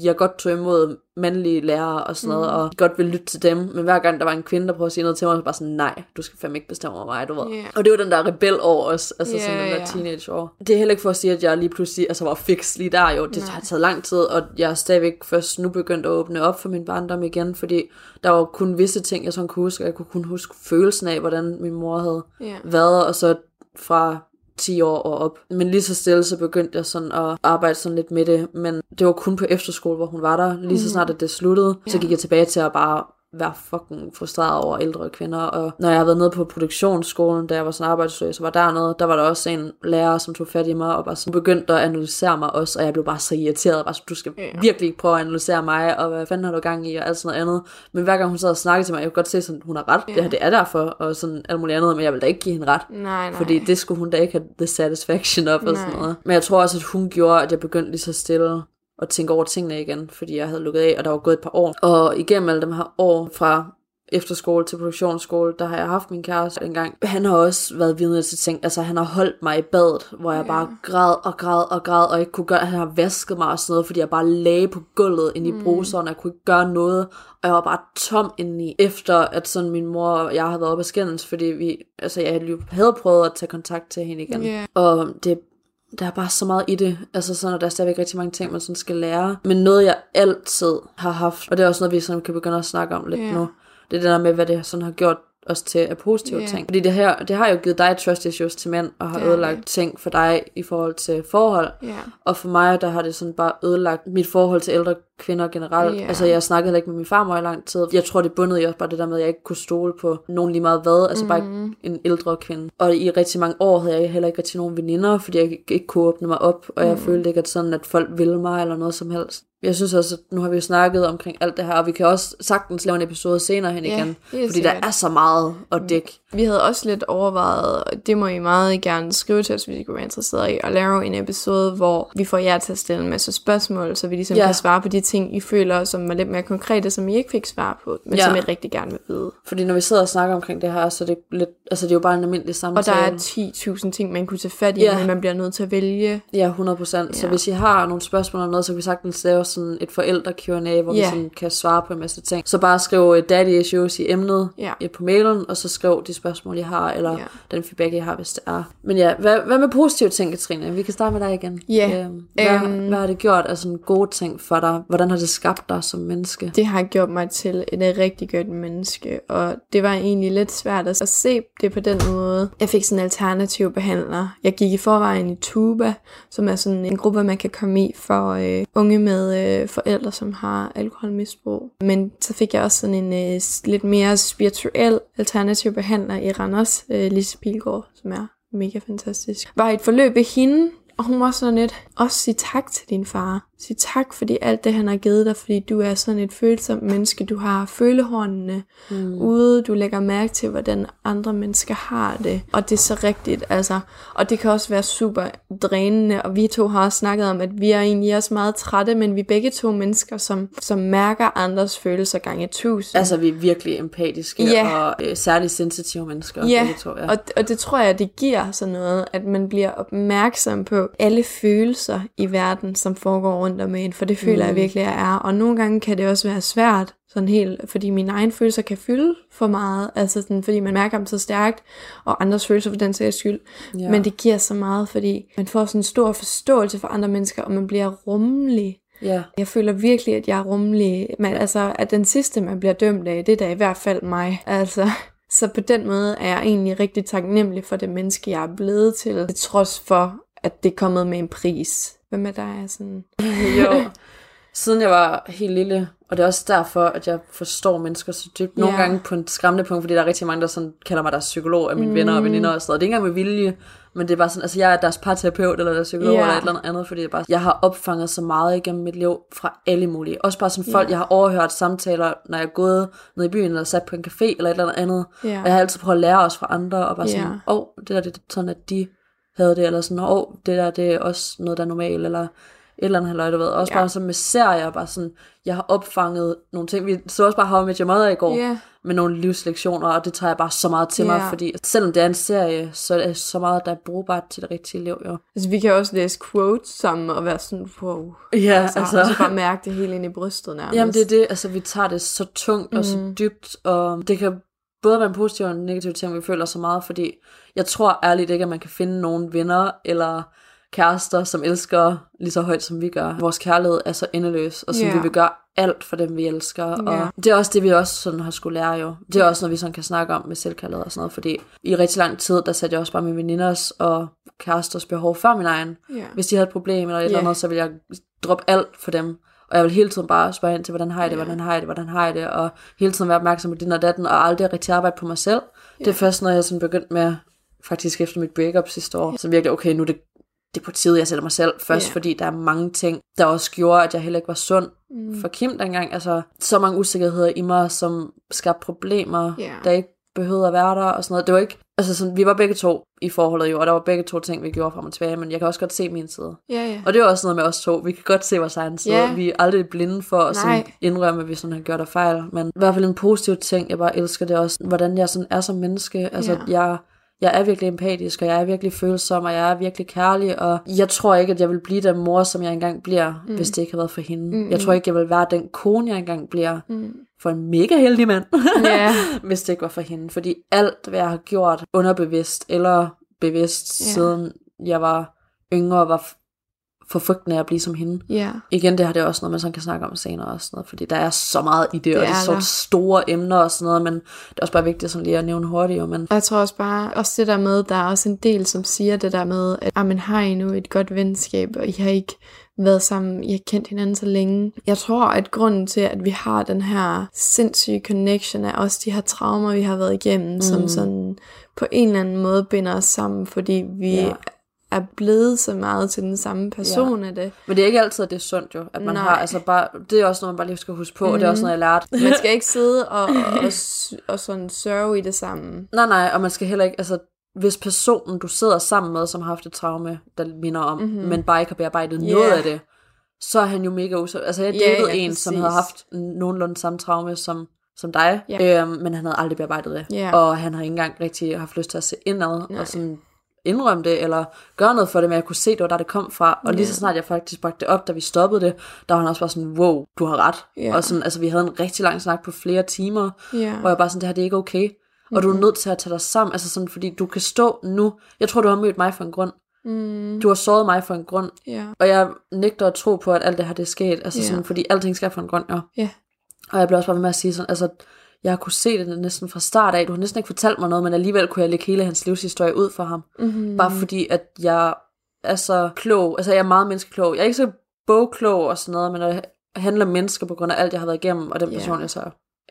jeg godt tog imod mandlige lærere og sådan noget, og godt ville lytte til dem, men hver gang der var en kvinde, der prøvede at sige noget til mig, så var bare sådan, nej, du skal fandme ikke bestemme over mig, du ved. Ja. Og det var den der rebel over os, altså Ja, sådan den der ja. teenage år. Det er heller ikke for at sige, at jeg lige pludselig altså, var fix lige der jo, det har taget lang tid, og jeg er stadigvæk først nu begyndt at åbne op for min barndom igen, fordi der var kun visse ting, jeg sådan kunne huske, og jeg kunne kun huske følelsen af, hvordan min mor havde Ja. været, og så fra 10 år og op. Men lige så stille, så begyndte jeg sådan at arbejde sådan lidt med det, men det var kun på efterskole, hvor hun var der. Lige så snart, at det sluttede, så gik jeg tilbage til at bare være fucking frustreret over ældre kvinder, og når jeg har været nede på produktionsskolen, da jeg var sådan arbejdsløs, så var dernede, der var der også en lærer, som tog fat i mig, og bare sådan begyndte at analysere mig også, og jeg blev bare så irriteret, bare sådan, du skal Ja. virkelig ikke prøve at analysere mig, og hvad fanden har du gang i, og alt sådan noget andet. Men hver gang hun sad og snakkede til mig, jeg kunne godt se, sådan, hun har ret, Ja. det her det er derfor, og sådan alt muligt andet, men jeg vil da ikke give hende ret. Nej, nej. Fordi det skulle hun da ikke have the satisfaction op og sådan noget. Men jeg tror også, at hun gjorde, at jeg begyndte lige så stille at tænke over tingene igen, fordi jeg havde lukket af, og der var gået et par år. Og igennem alle de her år fra efterskole til produktionsskole, der har jeg haft min kæreste engang. Han har også været vidne til ting, altså han har holdt mig i badet, hvor jeg Ja. bare græd og græd og græd, og ikke kunne gøre, han har vasket mig og sådan noget, fordi jeg bare lagde på gulvet ind i Mm. bruseren, og jeg kunne ikke gøre noget, og jeg var bare tom indeni, efter at sådan min mor og jeg havde været oppe af skændes, fordi vi, altså jeg havde prøvet at tage kontakt til hende igen, Ja. og det der er bare så meget i det. Altså sådan, og der er stadigvæk rigtig mange ting, man sådan skal lære. Men noget, jeg altid har haft, og det er også noget, vi sådan kan begynde at snakke om lidt Ja. nu, det er det der med, hvad det sådan har gjort også til af positive Ja. ting. Fordi det her, det har jo givet dig trust issues til mænd, og har Det ødelagt det. ting for dig i forhold til forhold. Ja. Og for mig, der har det sådan bare ødelagt mit forhold til ældre kvinder generelt. Ja. Altså, jeg snakkede ikke med min farmor i lang tid. Jeg tror, det bundede i også bare det der med, at jeg ikke kunne stole på nogen lige meget hvad. Altså, mm. bare Mhm. en ældre kvinde. Og i rigtig mange år havde jeg heller ikke rigtig nogen veninder, fordi jeg ikke, ikke kunne åbne mig op. Og jeg Mm. følte ikke, at sådan, at folk ville mig eller noget som helst. Jeg synes også, at nu har vi jo snakket omkring alt det her, og vi kan også sagtens lave en episode senere hen Ja, igen. Fordi der sikkert. er så meget at dække. Vi havde også lidt overvejet, og det må I meget gerne skrive til os, hvis I kunne være interesseret i, at lave en episode, hvor vi får jer til at stille en masse spørgsmål, så vi ligesom Ja. kan svare på de ting, I føler, som er lidt mere konkrete, som I ikke fik svar på, men Ja. som I rigtig gerne vil vide. Fordi når vi sidder og snakker omkring det her, så er det lidt, altså det er jo bare en almindelig Og samtale. der er 10.000 ting, man kunne tage fat i, Ja. men man bliver nødt til at vælge. Ja, 100 procent. Så Ja. hvis I har nogle spørgsmål eller noget, så kan vi sagtens lave sådan et forældre Q&A, hvor vi Ja. sådan kan svare på en masse ting. Så bare skriv daddy issues i emnet Ja. på mailen, og så skriv de spørgsmål, I har, eller Ja. den feedback, I har, hvis det er. Men ja, hvad, hvad med positive ting, Katrine? Vi kan starte med dig igen. Ja. Øhm, hvad, Øhm. hvad har det gjort af sådan gode ting for dig? Hvordan har det skabt dig som menneske? Det har gjort mig til et rigtig godt menneske, og det var egentlig lidt svært at se det på den måde. Jeg fik sådan en alternativ behandler. Jeg gik i forvejen i Tuba, som er sådan en gruppe, man kan komme i for øh, unge med øh, forældre, som har alkoholmisbrug. Men så fik jeg også sådan en øh, lidt mere spirituel alternativ behandler i Randers, øh, Lise Pilgaard, som er mega fantastisk. Var et forløb ved hende, og hun var sådan lidt, også sig tak til din far. Sig tak, fordi alt det, han har givet dig, fordi du er sådan et følsomt menneske. Du har følehornene mm. ude, du lægger mærke til, hvordan andre mennesker har det. Og det er så rigtigt, altså. Og det kan også være super drænende, og vi to har også snakket om, at vi er egentlig også meget trætte, men vi er begge to mennesker, som, som mærker andres følelser gange tusind. Altså, vi er virkelig empatiske Ja. og øh, særligt sensitive mennesker. Ja, begge to, ja. og, og det tror jeg, det giver sådan noget, at man bliver opmærksom på alle følelser i verden, som foregår rundt om en, for det føler mm. jeg virkelig, jeg er. Og nogle gange kan det også være svært, sådan helt, fordi mine egne følelser kan fylde for meget, altså sådan, fordi man mærker dem så stærkt, og andres følelser for den sags skyld. Ja. Men det giver så meget, fordi man får sådan en stor forståelse for andre mennesker, og man bliver rummelig. ja. Jeg føler virkelig, at jeg er rummelig. Men altså, at den sidste, man bliver dømt af, det er da i hvert fald mig. Altså, så på den måde er jeg egentlig rigtig taknemmelig for det menneske, jeg er blevet til. Til trods for, at det er kommet med en pris. Hvad med dig? Er sådan... Jo. Siden jeg var helt lille, og det er også derfor, at jeg forstår mennesker så dybt. Nogle Ja. gange på en skræmmende punkt, fordi der er rigtig mange, der sådan kalder mig deres psykolog af mine mm. venner og veninder og sådan noget. Det er ikke engang med vilje, men det er bare sådan, altså jeg er deres parterapeut eller deres psykolog Ja. eller et eller andet fordi er bare, jeg har opfanget så meget igennem mit liv fra alle mulige. Også bare sådan folk, Ja. jeg har overhørt samtaler, når jeg er gået ned i byen eller sat på en café eller et eller andet. Ja. Og jeg har altid prøvet at lære os fra andre, og bare sådan, åh, oh, det der, det er sådan, at de havde det, eller sådan, åh, oh, det der, det er også noget, der er normalt, eller et eller andet halvøj, du ved. Også Ja. bare sådan med serier, bare sådan, jeg har opfanget nogle ting. Vi så også bare How I Met Your Mother i går, Ja. med nogle livslektioner, og det tager jeg bare så meget til mig, Ja. fordi selvom det er en serie, så er det så meget, der er brugbart til det rigtige liv, jo. Altså, vi kan også læse quotes sammen og være sådan, wow. Ja, Altså, altså. Og så bare mærke det hele ind i brystet nærmest. Jamen det er det, altså vi tager det så tungt og så Mm. dybt, og det kan både være en positiv og en negativ ting, vi føler så meget, fordi jeg tror ærligt ikke, at man kan finde nogen venner eller kærester, som elsker lige så højt, som vi gør. Vores kærlighed er så endeløs, og så Ja. vi vil gøre alt for dem, vi elsker. Ja. Og det er også det, vi også sådan har skulle lære jo. Det er også noget, vi sådan kan snakke om med selvkærlighed og sådan noget, fordi i rigtig lang tid, der satte jeg også bare mine veninders og kæresters behov før min egen. Ja. Hvis de havde et problem eller et eller Ja. andet, så ville jeg droppe alt for dem. Og jeg vil hele tiden bare spørge ind til, hvordan har jeg det, hvordan har jeg det, hvordan har jeg det, og hele tiden være opmærksom på din og datten, og aldrig rigtig arbejde på mig selv. Det er først, når jeg sådan begyndte med, faktisk efter mit breakup sidste år, så virkelig, okay, nu er det, det er på tide, jeg sætter mig selv først, Ja. fordi der er mange ting, der også gjorde, at jeg heller ikke var sund Mm. for Kim dengang. Altså, så mange usikkerheder i mig, som skabte problemer, Ja. der ikke behøvede at være der, og sådan noget. Det var ikke, altså sådan, vi var begge to i forholdet jo, og der var begge to ting, vi gjorde frem og tilbage, men jeg kan også godt se min side. Ja, ja. Og det er også noget med os to. Vi kan godt se vores egen side. Ja. Vi er aldrig blinde for at sådan indrømme, vi sådan har gjort af fejl. Men i hvert fald en positiv ting, jeg bare elsker det også, hvordan jeg sådan er som menneske. Altså, Ja. jeg, jeg er virkelig empatisk, og jeg er virkelig følsom, og jeg er virkelig kærlig, og jeg tror ikke, at jeg vil blive den mor, som jeg engang bliver, mm. hvis det ikke har været for hende. Mm. Jeg tror ikke, jeg vil være den kone, jeg engang bliver, Mm. For en mega heldig mand, Ja. hvis det ikke var for hende. Fordi alt, hvad jeg har gjort underbevidst eller bevidst, Ja. siden jeg var yngre, var for frygten af at blive som hende. Ja. Igen, det her det også noget, man sådan kan snakke om senere og sådan noget, fordi der er så meget i det, det og det er så der. store emner og sådan noget, men det er også bare vigtigt sådan lige at nævne hurtigt, jo, men Og jeg tror også bare, også det der med, der er også en del, som siger det der med, at ah, men har I nu et godt venskab, og I har ikke været sammen, I har kendt hinanden så længe. Jeg tror, at grunden til, at vi har den her sindssyge connection, er også de her traumer, vi har været igennem, mm. som sådan på en eller anden måde binder os sammen, fordi vi Ja. ja. er blevet så meget til den samme person af det. Men det er ikke altid, at det er sundt jo, at man Nej. har, altså bare, det er også noget, man bare lige skal huske på, mm. og det er også noget, jeg lærte. Man skal ikke sidde og, og, og, og sådan sørge i det samme. Nej, nej, og man skal heller ikke, altså, hvis personen, du sidder sammen med, som har haft et traume, der minder om, mm-hmm. men bare ikke har bearbejdet yeah. noget af det, så er han jo mega uså. Altså, jeg datede ja, en, som præcis. havde haft nogenlunde samme traume som, som dig, Ja. øhm, men han havde aldrig bearbejdet det. Ja. Og han har ikke engang rigtig haft lyst til at se indad, Nej. og sådan indrømme det, eller gøre noget for det, men jeg kunne se, det var der, det kom fra. Og lige så snart jeg faktisk bragte det op, da vi stoppede det, der var han også bare sådan, wow, du har ret. Ja. Og sådan, altså, vi havde en rigtig lang snak på flere timer, Ja. hvor jeg bare sådan, det her det er ikke okay. Og du er nødt til at tage dig sammen, altså sådan, fordi du kan stå nu, jeg tror, du har mødt mig for en grund. Mm, Du har såret mig for en grund, ja. og jeg nægter at tro på, at alt det her det er sket, altså Ja. sådan, fordi alting skal for en grund. Ja. Og jeg bliver også bare ved med at sige sådan, altså, jeg kunne se det næsten fra start af, du har næsten ikke fortalt mig noget, men alligevel kunne jeg lægge hele hans livshistorie ud for ham. Mm-hmm. Bare fordi, at jeg er så klog, altså jeg er meget menneskeklog. Jeg er ikke så bogklog og sådan noget, men det handler mennesker på grund af alt, jeg har været igennem, og den Ja. person, jeg så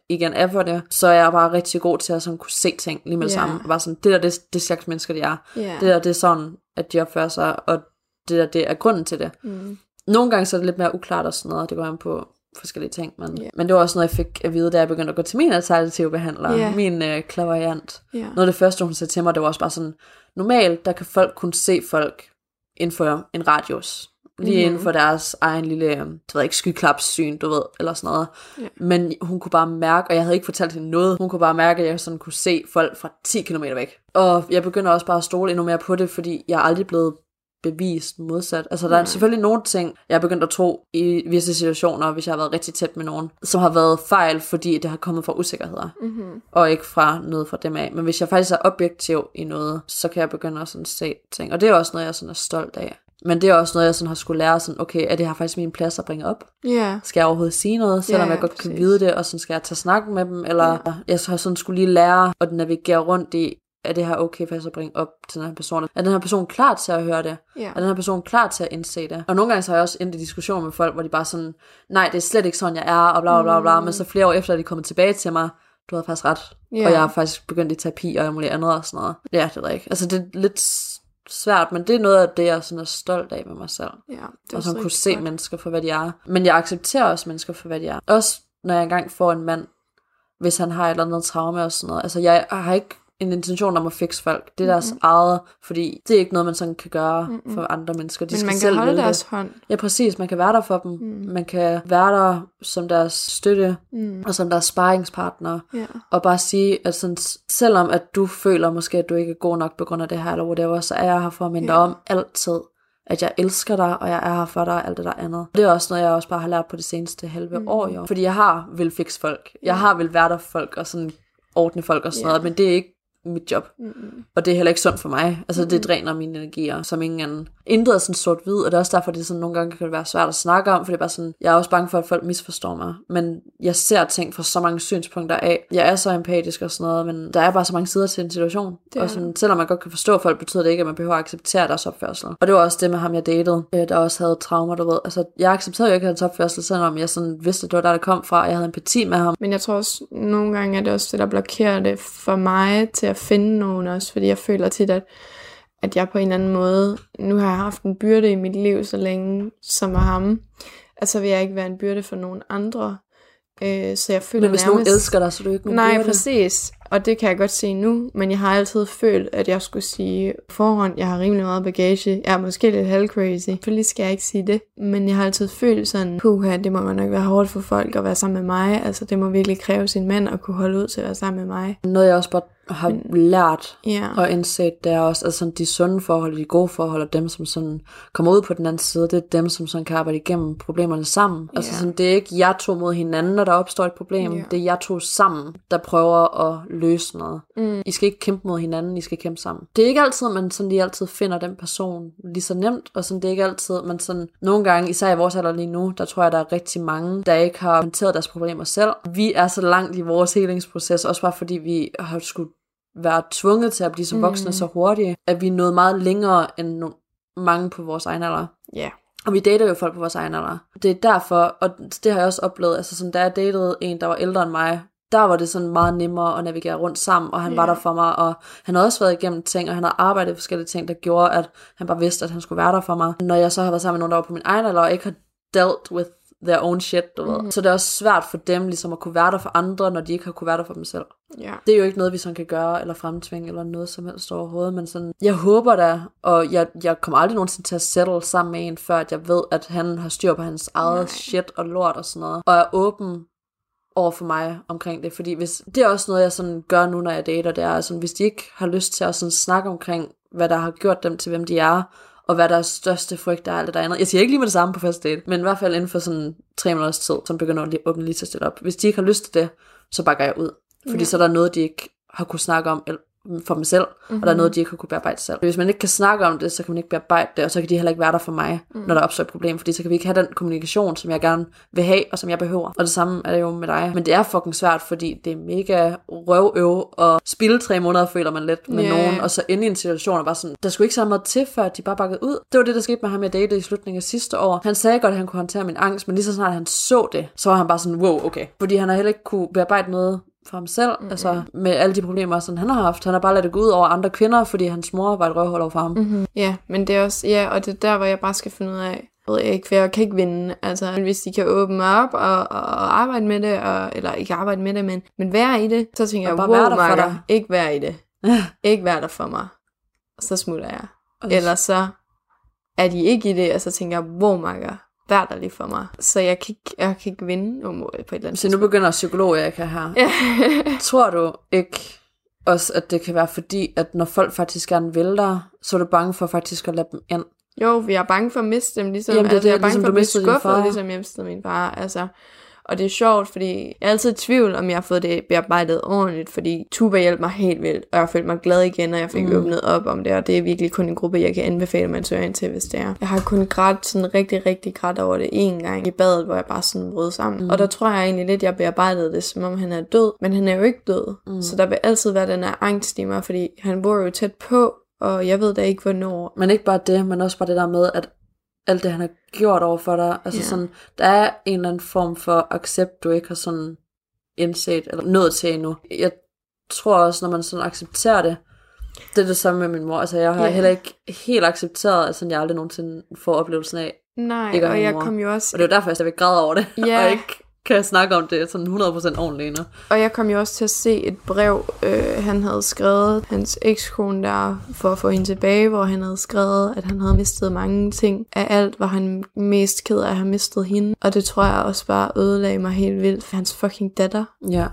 igen er for det, så er jeg bare rigtig god til at sådan kunne se ting lige med det Ja. samme. Og bare sådan, det der, det, det slags mennesker, de er. Ja. Det der, det er sådan, at de opfører sig, og det der, det er grunden til det. Mm. Nogle gange så er det lidt mere uklart og sådan noget, det går an på forskellige ting, men, Ja. men det var også noget, jeg fik at vide, da jeg begyndte at gå til min alternative behandler, Ja. min øh, klaverjant. Ja. Noget af det første, hun sagde til mig, det var også bare sådan, normalt, der kan folk kun se folk inden for en radius. Lige Mhm. mm. inden for deres egen lille, øh, det ved jeg ikke, skyklapssyn, du ved, eller sådan noget. Ja. Men hun kunne bare mærke, og jeg havde ikke fortalt hende noget, hun kunne bare mærke, at jeg sådan kunne se folk fra 10 km væk. Og jeg begynder også bare at stole endnu mere på det, fordi jeg er aldrig blevet bevist modsat. Altså der er Nej. selvfølgelig nogle ting, jeg er begyndt at tro i visse situationer, hvis jeg har været rigtig tæt med nogen, som har været fejl, fordi det har kommet fra usikkerheder Mm-hmm. og ikke fra noget fra dem af. Men hvis jeg faktisk er objektiv i noget, så kan jeg begynde at sådan se ting. Og det er også noget, jeg sådan er stolt af. Men det er også noget, jeg sådan har skulle lære, sådan, okay, er det her faktisk min plads at bringe op? Ja. Skal jeg overhovedet sige noget, selvom Ja, jeg godt kan præcis. vide det, og så skal jeg tage snakken med dem, eller ja. jeg har sådan skulle lige lære at navigere rundt i, er det her okay faktisk at bringe op til den her person? Er den her person klar til at høre det? Ja. Er den her person klar til at indse det? Og nogle gange så har jeg også endt i diskussioner med folk, hvor de bare sådan, nej, det er slet ikke sådan, jeg er, og bla bla bla, bla. men så flere år efter, at de er kommet tilbage til mig, du havde faktisk ret. Ja. Og jeg har faktisk begyndt i terapi og alt muligt andet og sådan noget. Ja, det jeg ikke. Altså det er lidt svært, men det er noget af det, jeg sådan er stolt af med mig selv. Ja, det og sådan så kunne se godt. mennesker for, hvad de er. Men jeg accepterer også mennesker for, hvad de er. Også når jeg engang får en mand, hvis han har et eller andet traume og sådan noget. Altså jeg har ikke en intention om at fikse folk. Det er deres Mhm. eget, fordi det er ikke noget, man sådan kan gøre for andre mennesker. De Men skal man kan selv holde deres det. hånd. Ja, præcis. Man kan være der for dem. Mm. Man kan være der som deres støtte, Mm. og som deres sparringspartner. Ja. Og bare sige, at sådan, selvom at du føler måske, at du ikke er god nok på grund af det her, eller whatever, så er jeg her for at minde Ja. om altid, at jeg elsker dig, og jeg er her for dig, og alt det der andet. Det er også noget, jeg også bare har lært på det seneste halve Mm. år, jo. Fordi jeg har vil fikse folk. Jeg har vil være der for folk, og sådan ordne folk og sådan Ja. noget, men det er ikke mit job. Mm. Og det er heller ikke sundt for mig. Altså, det dræner mine energier som ingen anden. Intet er sådan sort-hvid, og det er også derfor, det er sådan, nogle gange kan det være svært at snakke om, for det er bare sådan, jeg er også bange for, at folk misforstår mig. Men jeg ser ting fra så mange synspunkter af. Jeg er så empatisk og sådan noget, men der er bare så mange sider til en situation. Det og sådan, selvom man godt kan forstå folk, betyder det ikke, at man behøver at acceptere deres opførsel. Og det var også det med ham, jeg datede, øh, der også havde traumer, du ved. Altså, jeg accepterede jo ikke hans opførsel, selvom jeg sådan vidste, at det var der, det kom fra. Jeg havde empati med ham. Men jeg tror også, nogle gange er det også det, der blokerer det for mig til at finde nogen også, fordi jeg føler tit, at, at jeg på en eller anden måde, nu har jeg haft en byrde i mit liv så længe, som var ham, altså vil jeg ikke være en byrde for nogen andre. Øh, så jeg føler Men hvis nærmest... nogen elsker dig, så er du ikke nogen Nej, byrde. præcis. Og det kan jeg godt se nu, men jeg har altid følt, at jeg skulle sige forhånd, jeg har rimelig meget bagage. Jeg er måske lidt halvcrazy. Selvfølgelig skal jeg ikke sige det, men jeg har altid følt sådan, puha, det må godt nok være hårdt for folk at være sammen med mig. Altså, det må virkelig kræve sin mand at kunne holde ud til at være sammen med mig. Noget jeg også bare har lært Ja. og indset, det er også altså sådan, de sunde forhold, de gode forhold, og dem, som sådan kommer ud på den anden side, det er dem, som sådan kan arbejde igennem problemerne sammen. Altså Ja. sådan, det er ikke jer to mod hinanden, når der opstår et problem. Ja. Det er jer to sammen, der prøver at løse noget. Mm. I skal ikke kæmpe mod hinanden, I skal kæmpe sammen. Det er ikke altid, man sådan lige altid finder den person lige så nemt, og sådan, det er ikke altid, man sådan, nogle gange, især i vores alder lige nu, der tror jeg, der er rigtig mange, der ikke har håndteret deres problemer selv. Vi er så langt i vores helingsproces, også bare fordi vi har skulle være tvunget til at blive så voksne Mm. så hurtigt, at vi nået meget længere end no- mange på vores egen alder. Ja. Og vi dater jo folk på vores egen alder. Det er derfor, og det har jeg også oplevet, altså sådan, da jeg datede en, der var ældre end mig, der var det sådan meget nemmere at navigere rundt sammen, og han var Ja. der for mig, og han havde også været igennem ting, og han havde arbejdet forskellige ting, der gjorde, at han bare vidste, at han skulle være der for mig. Når jeg så har været sammen med nogen, der var på min egen alder, og ikke har dealt with their own shit, du ved. Mhm. Så det er også svært for dem ligesom at kunne være der for andre, når de ikke har kunne være der for dem selv. Ja. Det er jo ikke noget, vi sådan kan gøre, eller fremtvinge, eller noget som helst overhovedet, men sådan, jeg håber da, og jeg, jeg kommer aldrig nogensinde til at settle sammen med en, før at jeg ved, at han har styr på hans eget Nej. shit og lort og sådan noget, og er åben over for mig omkring det, fordi hvis, det er også noget, jeg sådan gør nu, når jeg dater, det er sådan, hvis de ikke har lyst til at sådan snakke omkring, hvad der har gjort dem til, hvem de er, og hvad deres største frygt er, det der andet. Jeg siger ikke lige med det samme på første date, men i hvert fald inden for sådan tre måneders tid, som begynder at åbne lige til at stille op. Hvis de ikke har lyst til det, så bakker jeg ud. Fordi Ja. så er der noget, de ikke har kunne snakke om el- for dem selv, mm-hmm. og der er noget, de ikke har kunne bearbejde selv. Hvis man ikke kan snakke om det, så kan man ikke bearbejde det, og så kan de heller ikke være der for mig, mm. når der opstår et problem, fordi så kan vi ikke have den kommunikation, som jeg gerne vil have, og som jeg behøver. Og det samme er det jo med dig. Men det er fucking svært, fordi det er mega røvøv, og spille tre måneder føler man lidt med Ja. nogen, og så inde i en situation, og bare sådan, der skulle ikke så meget til, før de bare bakkede ud. Det var det, der skete med ham, jeg datede i slutningen af sidste år. Han sagde godt, at han kunne håndtere min angst, men lige så snart han så det, så var han bare sådan, wow, okay. Fordi han har heller ikke kunne bearbejde noget for ham selv, mm-hmm. altså med alle de problemer, som han har haft. Han har bare ladet det gå ud over andre kvinder, fordi hans mor var et røvhul over for ham. Mm-hmm. Ja, men det er også, ja, og det er der, hvor jeg bare skal finde ud af, jeg ved ikke, for jeg kan ikke vinde. Altså, hvis de kan åbne op og, og, og arbejde med det, og, eller ikke arbejde med det, men, men være i det, så tænker jeg, bare wow, være der for makker, dig." ikke være i det. ikke være der for mig. Og så smutter jeg. Og Eller så er de ikke i det, og så tænker jeg, wow, makker, lige for mig. Så jeg kan ikke, jeg kan ikke vinde um, på et eller andet Så nu begynder psykolog Erika her. Ja. Tror du ikke også, at det kan være fordi, at når folk faktisk gerne vil dig, så er du bange for faktisk at lade dem ind? Jo, vi er bange for at miste dem, ligesom, Jamen, det er altså, jeg er det, bange ligesom for at blive skuffet, far. ligesom jeg mistede min far. Altså, og det er sjovt, fordi jeg er altid i tvivl, om jeg har fået det bearbejdet ordentligt, fordi Tuba hjalp mig helt vildt, og jeg følte mig glad igen, og jeg fik mm. åbnet op om det, og det er virkelig kun en gruppe, jeg kan anbefale, at man søger ind til, hvis det er. Jeg har kun grædt sådan rigtig, rigtig grædt over det en gang i badet, hvor jeg bare sådan brød sammen. Mm. Og der tror jeg egentlig lidt, jeg bearbejdede det, som om han er død, men han er jo ikke død. Mm. Så der vil altid være den her angst i mig, fordi han bor jo tæt på, og jeg ved da ikke, hvornår. Men ikke bare det, men også bare det der med, at alt det, han har gjort over for dig, altså Ja. sådan, der er en eller anden form for accept, du ikke har sådan indset, eller nået til endnu. Jeg tror også, når man sådan accepterer det, det er det samme med min mor. Altså, jeg har Ja. heller ikke helt accepteret, at sådan, jeg aldrig nogensinde får oplevelsen af. Nej, Ikke og jeg mor. kom jo også Og det er derfor, jeg stadigvæk græder over det, Ja. og ikke kan snakke om det sådan 100% ordentligt endnu. Og jeg kom jo også til at se et brev, øh, han havde skrevet, hans ekskone der, for at få hende tilbage, hvor han havde skrevet, at han havde mistet mange ting. Af alt var han mest ked af at have mistet hende. Og det tror jeg også bare ødelagde mig helt vildt for hans fucking datter. Ja.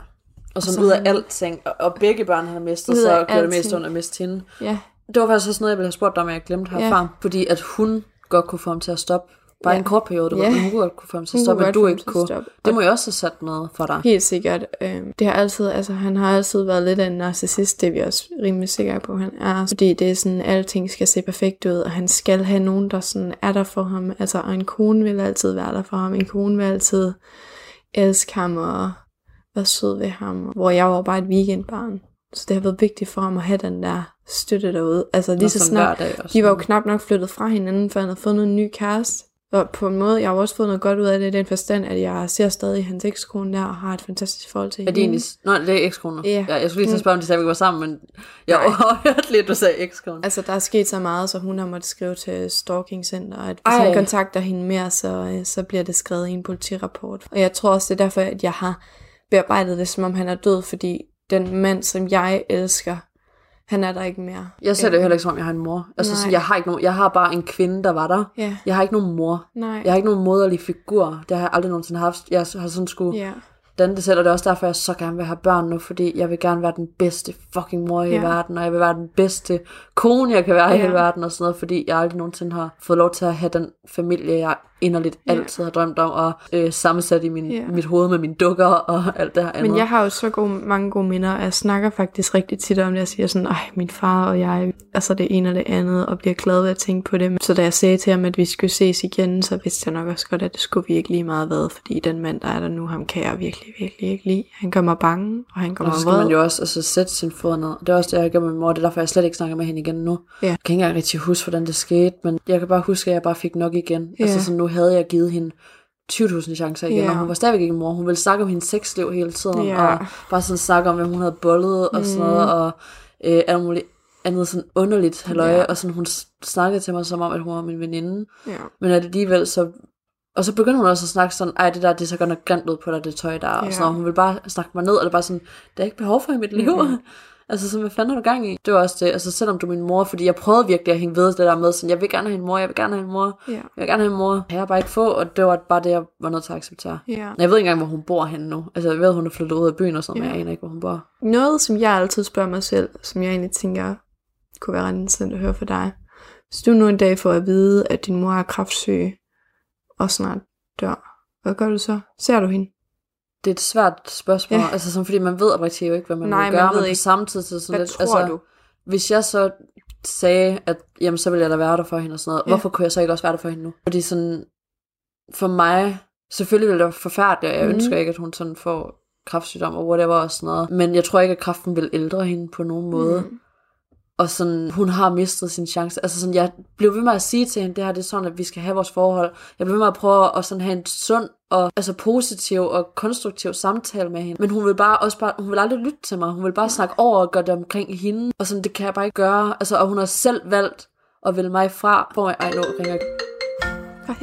Og sådan så ud af han- alting, og, og begge børn, har mistet, så gjorde det mest ondt at miste hende. Ja, Det var faktisk også noget, jeg ville have spurgt dig om, jeg glemte herfra. Ja. Fordi at hun godt kunne få ham til at stoppe. Bare Ja. en kort periode, du Ja. ved, hun kunne godt kunne få ham til at stoppe, men du ikke kunne. stoppe. Det må jo også have sat noget for dig. helt sikkert. Øh, det har altid, altså han har altid været lidt af en narcissist, det er vi også rimelig sikre på, han er. Fordi det er sådan, alting skal se perfekt ud, og han skal have nogen, der sådan er der for ham. Altså, og en kone vil altid være der for ham. En kone vil altid elske ham og være sød ved ham. Hvor jeg var bare et weekendbarn. Så det har været vigtigt for ham at have den der støtte derude. Altså lige så snart, de var jo knap nok flyttet fra hinanden, før han havde fået en ny kæreste. Og på en måde, jeg har også fået noget godt ud af det, i den forstand, at jeg ser stadig hans ekskone der, og har et fantastisk forhold til Er de hende. egentlig... Nå, det er ekskoner. Ja. ja. Jeg skulle lige at spørge, om de stadigvæk var sammen, men jeg overhørte lidt, du sagde ekskoner. Altså, der er sket så meget, så hun har måttet skrive til Stalking Center, at hvis Ej. han kontakter hende mere, så, øh, så bliver det skrevet i en politirapport. Og jeg tror også, det er derfor, at jeg har bearbejdet det, som om han er død, fordi den mand, som jeg elsker, han er der ikke mere. Jeg ser det jo heller ikke som om, jeg har en mor. Altså, Nej. sådan, jeg har ikke nogen, jeg har bare en kvinde, der var der. Ja, Jeg har ikke nogen mor. nej. Jeg har ikke nogen moderlig figur. Det har jeg aldrig nogensinde haft. Jeg har sådan skulle Ja, danne det selv, og det er også derfor, jeg så gerne vil have børn nu, fordi jeg vil gerne være den bedste fucking mor i Ja. verden, og jeg vil være den bedste kone, jeg kan være i Ja. hele verden, og sådan noget, fordi jeg aldrig nogensinde har fået lov til at have den familie, jeg inderligt Ja. altid har drømt om, og øh, sammensat i min, Ja. mit hoved med mine dukker og alt det her andet. Men jeg har jo så gode, mange gode minder, og jeg snakker faktisk rigtig tit om det. Jeg siger sådan, ej, min far og jeg, altså det ene og det andet, og bliver glad ved at tænke på det. Så da jeg sagde til ham, at vi skulle ses igen, så vidste jeg nok også godt, at det skulle virkelig meget været, fordi den mand, der er der nu, ham kan jeg virkelig, virkelig ikke lide. Han gør mig bange, og han gør Og mig så skal man vred. jo også altså, sætte sin fod ned. Det er også det, jeg gør med min mor. Det er derfor, jeg slet ikke snakker med hende igen nu. Ja. Jeg kan ikke engang rigtig huske, hvordan det skete, men jeg kan bare huske, at jeg bare fik nok igen. Ja. Altså, så nu havde jeg givet hende 20.000 chancer igen, Ja. og hun var stadigvæk ikke mor. Hun ville snakke om hendes sexliv hele tiden, Ja. og bare sådan snakke om, hvem hun havde bollet og sådan noget, og øh, alt muligt andet sådan underligt halløj, Ja. og sådan hun snakkede til mig som om, at hun var min veninde. Ja. Men alligevel så... Og så begynder hun også at snakke sådan, ej, det der, det er så godt nok grimt ud på dig, det tøj der, og Ja. sådan noget. Hun vil bare snakke mig ned, og det er bare sådan, der er ikke behov for i mit liv. Mhm. Altså, så hvad fanden har du gang i? Det var også det, altså selvom du er min mor, fordi jeg prøvede virkelig at hænge ved det der med, sådan, jeg vil gerne have en mor, jeg vil gerne have en mor, Ja. jeg vil gerne have en mor. Jeg har bare ikke få, og det var bare det, jeg var nødt til at acceptere. ja. Jeg ved ikke engang, hvor hun bor henne nu. Altså, jeg ved, hun er flyttet ud af byen og sådan, ja. men jeg aner ikke, hvor hun bor. Noget, som jeg altid spørger mig selv, som jeg egentlig tænker, kunne være ret interessant at høre fra dig. Hvis du nu en dag får at vide, at din mor er kraftsyg og snart dør, hvad gør du så? Ser du hende? Det er et svært spørgsmål, ja. Altså sådan, fordi man ved oprigtigt jo ikke, hvad man Nej, vil man gøre, ved men på samme tid så sådan Hvad lidt, tror altså, du? hvis jeg så sagde, at jamen, så ville jeg da være der for hende og sådan noget, ja. Hvorfor kunne jeg så ikke også være der for hende nu? Fordi sådan, for mig, selvfølgelig ville det være forfærdeligt, og jeg mm. Ønsker ikke, at hun sådan får kræftsygdom og whatever og sådan noget. Men jeg tror ikke, at kræften vil ældre hende på nogen måde. Mm. Og sådan, hun har mistet sin chance. Altså sådan, jeg blev ved med at sige til hende, det her det er sådan, at vi skal have vores forhold. Jeg blev ved med at prøve at sådan have en sund og altså positiv og konstruktiv samtale med hende. Men hun vil bare også bare, hun vil aldrig lytte til mig. Hun vil bare snakke over og gøre det omkring hende. Og sådan, det kan jeg bare ikke gøre. Altså, og hun har selv valgt at vælge mig fra. Prøv mig, ej, nu ringer jeg.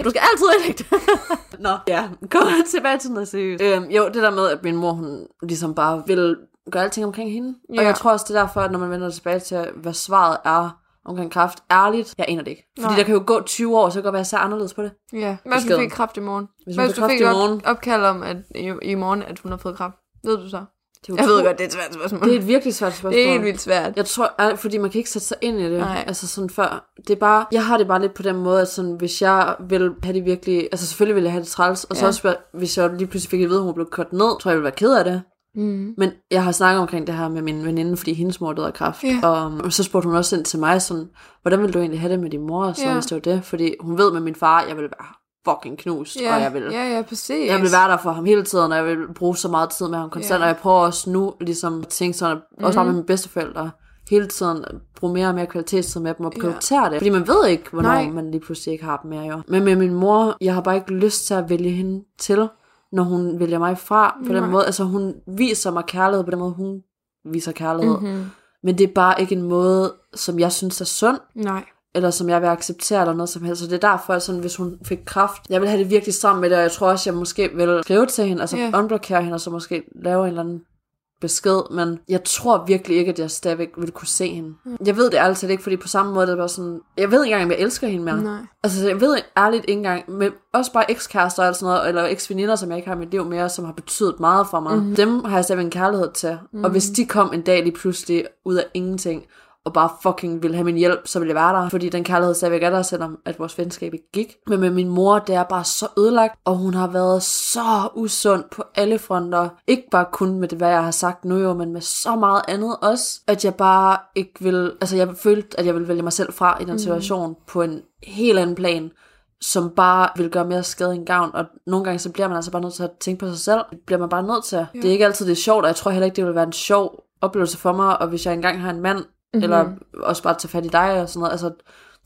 Du skal altid indlægge det. Nå, ja. Kom tilbage til noget seriøst. Øhm, jo, det der med, at min mor, hun ligesom bare vil gøre alting omkring hende. Ja. Og jeg tror også, det er derfor, at når man vender tilbage til, hvad svaret er omkring kraft, ærligt, jeg aner det ikke. Fordi Nej. der kan jo gå 20 år, så kan det godt være, ser anderledes på det. Ja. Hvad hvis du fik kraft i morgen? Hvis Hvad hvis du fik i morgen, op- opkald om, at i, i morgen, at hun har fået kraft? Ved du så? det Jeg ved godt, det er et svært spørgsmål. det er et virkelig svært spørgsmål. det er helt vildt svært. Jeg tror, fordi man kan ikke sætte sig ind i det. Nej. Altså sådan før. Det er bare, jeg har det bare lidt på den måde, at sådan, hvis jeg vil have det virkelig, altså selvfølgelig vil jeg have det træls, og så Ja. også, hvis jeg lige pludselig fik at vide, at hun blev kørt ned, tror jeg, jeg ville være ked af det. Mm. Men jeg har snakket omkring det her med min veninde, fordi hendes mor døde af kræft. Ja. Og um, så spurgte hun også ind til mig, sådan, hvordan vil du egentlig have det med din mor, og sådan, Ja. hvis det det? Fordi hun ved med min far, jeg vil være fucking knust, Ja, og jeg vil, ja, ja, præcis. jeg vil være der for ham hele tiden, og jeg vil bruge så meget tid med ham konstant, Ja. og jeg prøver også nu ligesom at tænke sådan, mm. også bare med mine bedsteforældre, hele tiden bruge mere og mere kvalitetstid med dem og Ja. prioritere det. Fordi man ved ikke, hvornår Nej. man lige pludselig ikke har dem mere jo. Men med min mor, jeg har bare ikke lyst til at vælge hende til, når hun vælger mig fra på den Nej. måde. Altså hun viser mig kærlighed på den måde, hun viser kærlighed. Mm-hmm. Men det er bare ikke en måde, som jeg synes er sund, Nej. eller som jeg vil acceptere, eller noget som helst. Så det er derfor, at sådan, hvis hun fik kraft, jeg vil have det virkelig sammen med det, og jeg tror også, jeg måske vil skrive til hende, altså yeah. unblokere hende, og så måske lave en eller anden besked, men jeg tror virkelig ikke, at jeg stadigvæk vil kunne se hende. Mm. Jeg ved det altid ikke, fordi på samme måde, det bare sådan, jeg ved ikke engang, om jeg elsker hende mere. Nej. Altså, jeg ved ærligt ikke engang, med også bare ekskærester og sådan noget, eller eksveninder, som jeg ikke har i mit liv mere, som har betydet meget for mig. Mm. Dem har jeg stadigvæk en kærlighed til. Mm. Og hvis de kom en dag lige pludselig ud af ingenting, og bare fucking ville have min hjælp, så ville jeg være der. Fordi den kærlighed stadigvæk er der, selvom at vores venskab ikke gik. Men med min mor, det er bare så ødelagt, og hun har været så usund på alle fronter. Ikke bare kun med det, hvad jeg har sagt nu jo, men med så meget andet også, at jeg bare ikke vil, altså jeg følte, at jeg ville vælge mig selv fra i den situation på en helt anden plan som bare vil gøre mere skade end gavn, og nogle gange så bliver man altså bare nødt til at tænke på sig selv. Det bliver man bare nødt til. Ja. Det er ikke altid det er sjovt, og jeg tror heller ikke, det vil være en sjov oplevelse for mig, og hvis jeg engang har en mand, mm-hmm. eller også bare tage fat i dig og sådan noget, altså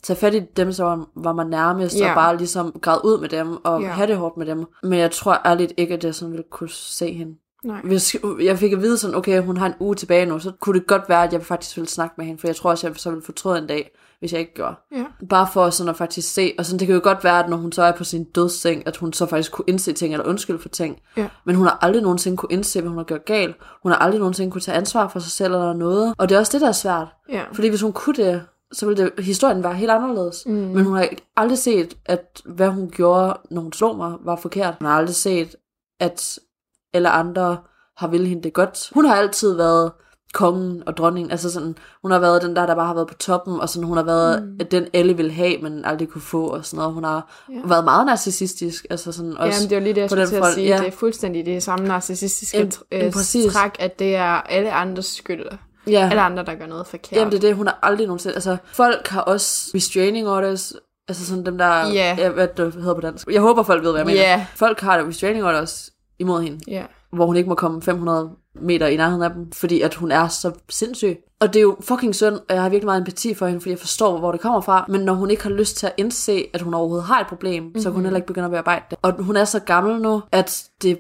tage fat i dem, så var, var man nærmest, Ja. og bare ligesom græde ud med dem, og Ja. have det hårdt med dem. Men jeg tror ærligt ikke, at jeg sådan ville kunne se hende. Nej. Hvis jeg fik at vide sådan, okay, hun har en uge tilbage nu, så kunne det godt være, at jeg faktisk ville snakke med hende, for jeg tror også, jeg så ville fortryde en dag, hvis jeg ikke gjorde. Ja. Bare for sådan at faktisk se, og sådan, det kan jo godt være, at når hun så er på sin dødsseng, at hun så faktisk kunne indse ting, eller undskylde for ting. Ja. Men hun har aldrig nogensinde kunne indse, hvad hun har gjort galt. Hun har aldrig nogensinde kunne tage ansvar for sig selv eller noget. Og det er også det, der er svært. Ja. Fordi hvis hun kunne det, så ville det, historien være helt anderledes. Mm. Men hun har aldrig set, at hvad hun gjorde, når hun slog mig, var forkert. Hun har aldrig set, at alle andre har ville hende det godt. Hun har altid været kongen og dronningen, altså sådan, hun har været den der, der bare har været på toppen, og sådan, hun har været mm. den, alle vil have, men aldrig kunne få, og sådan noget. Hun har Ja. været meget narcissistisk, altså sådan også Jamen, det er jo lige det, jeg skulle til at sige. ja. Det er fuldstændig det samme narcissistiske Jamen, øh, jamen, præcis. træk, at det er alle andres skyld. ja. Alle andre, der gør noget forkert. Jamen det er det, hun har aldrig nogensinde, altså folk har også restraining orders, altså sådan dem der, jeg, hvad det hedder på dansk. Jeg håber folk ved, hvad jeg mener. Ja. Folk har restraining orders imod hende. Ja. hvor hun ikke må komme 500 meter i nærheden af dem, fordi at hun er så sindssyg. Og det er jo fucking synd, og jeg har virkelig meget empati for hende, fordi jeg forstår, hvor det kommer fra. Men når hun ikke har lyst til at indse, at hun overhovedet har et problem, mm-hmm. så kan hun heller ikke begynde at bearbejde det. Og hun er så gammel nu, at det,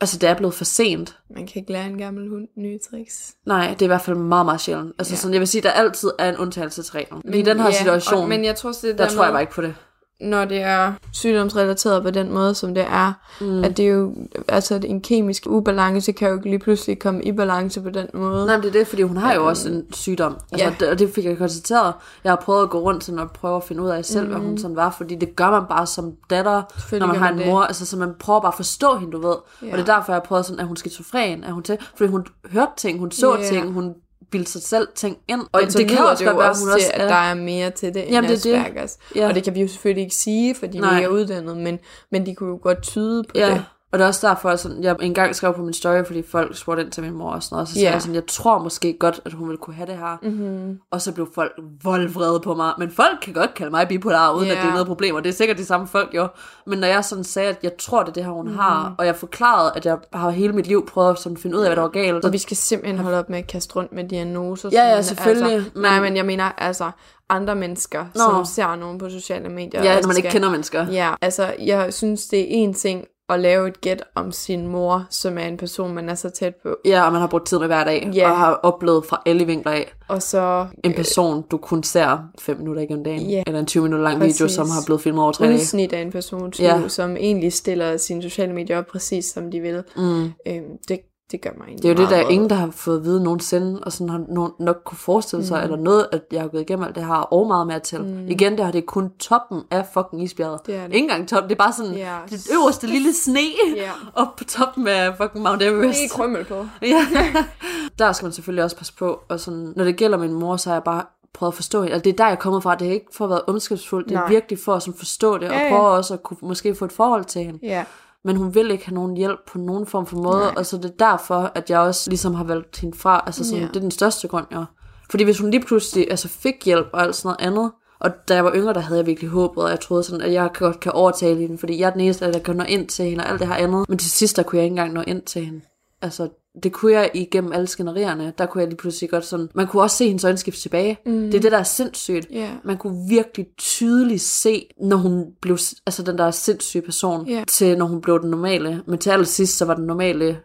altså, det er blevet for sent. Man kan ikke lære en gammel hund nye tricks. Nej, det er i hvert fald meget, meget sjældent. Altså Ja. sådan, jeg vil sige, der altid er en undtagelse til reglen. Men i den her situation, Og, men jeg tror også, det der der tror jeg bare ikke på det. Når det er sygdomsrelateret på den måde, som det er, mm. at det er jo, altså at en kemisk ubalance kan jo ikke lige pludselig komme i balance på den måde. Nej, men det er det, fordi hun har jo også en sygdom. Altså, Ja. det, og det fik jeg konstateret. Jeg har prøvet at gå rundt sådan og prøve at finde ud af selv, mm. hvad hun sådan var, fordi det gør man bare som datter, når man har en det. mor. Altså, så man prøver bare at forstå hende, du ved. Ja. Og det er derfor, jeg har prøvet sådan, at hun skizofren, er hun til? Fordi hun hørte ting, hun så Ja. ting, hun bildte sig selv ting ind. Og Men så det kan også jo være, også hun til, også at er. der er mere til det end Jamen, det er det. Aspergers. Ja. Og det kan vi jo selvfølgelig ikke sige, fordi Nej. vi er uddannet, men, men de kunne jo godt tyde på Ja, det. Og det er også derfor, sådan, jeg engang skrev på min story, fordi folk spurgte ind til min mor og sådan noget, så sagde Ja. jeg sådan, jeg tror måske godt, at hun ville kunne have det her. Mm-hmm. Og så blev folk voldvrede på mig. Men folk kan godt kalde mig bipolar, uden Ja. at det er noget problem. Og det er sikkert de samme folk jo. Men når jeg sådan sagde, at jeg tror, det er det her, hun Mhm. mm. har, og jeg forklarede, at jeg har hele mit liv prøvet at sådan finde ud af, hvad der var galt. Og vi skal simpelthen holde op med at kaste rundt med diagnoser. Ja, ja, sådan, selvfølgelig, Altså, men- Nej, men jeg mener altså andre mennesker, Nå. som ser nogen på sociale medier. Ja, når man ikke skal- kender mennesker. Ja, altså jeg synes, det er en ting at lave et gæt om sin mor, som er en person, man er så tæt på. Ja, og man har brugt tid med hver dag, Ja. og har oplevet fra alle vinkler af Og så en person, du kun ser 5 minutter igennem dagen, Ja. eller en 20 minutter lang video, Præcis. som har blevet filmet over 3 dage. udsnit af en persons Ja. som egentlig stiller sine sociale medier op præcis som de vil. Mm. Øhm, det, det gør mig egentlig Det er jo det, der er ingen, der har fået at vide nogensinde, og sådan har nogen nok kunne forestille sig, mm. eller noget, at jeg har gået igennem alt det her, og meget mere til. Mm. Igen, det her, det er kun toppen af fucking isbjerget. Det er det. Ikke engang toppen, det er bare sådan Ja. det øverste lille sne Ja. op på toppen af fucking Mount Everest. Lige krømmel på. Ja. der skal man selvfølgelig også passe på, og sådan, når det gælder min mor, så har jeg bare prøvet at forstå hende. Altså, det er der, jeg er kommet fra. Det er ikke for at være ondskabsfuld. Det er Nej. virkelig for at sådan, forstå det, og Ja, ja. prøve også at kunne måske få et forhold til hende Ja. Men hun vil ikke have nogen hjælp på nogen form for måde, Nej. og så det er derfor, at jeg også ligesom har valgt hende fra, altså sådan, Ja. det er den største grund, jeg Fordi hvis hun lige pludselig altså, fik hjælp og alt sådan noget andet, og da jeg var yngre, der havde jeg virkelig håbet, og jeg troede sådan, at jeg godt kan overtale hende, fordi jeg er den eneste, der kan nå ind til hende, og alt det her andet. Men til sidst, der kunne jeg ikke engang nå ind til hende. Altså, det kunne jeg igennem alle skænderierne. Der kunne jeg lige pludselig godt sådan... Man kunne også se hendes øjenskift tilbage. Mm. Det er det, der er sindssygt. Ja. Man kunne virkelig tydeligt se, når hun blev altså den der sindssyge person, Ja. til når hun blev den normale. Men til allersidst, så var den normale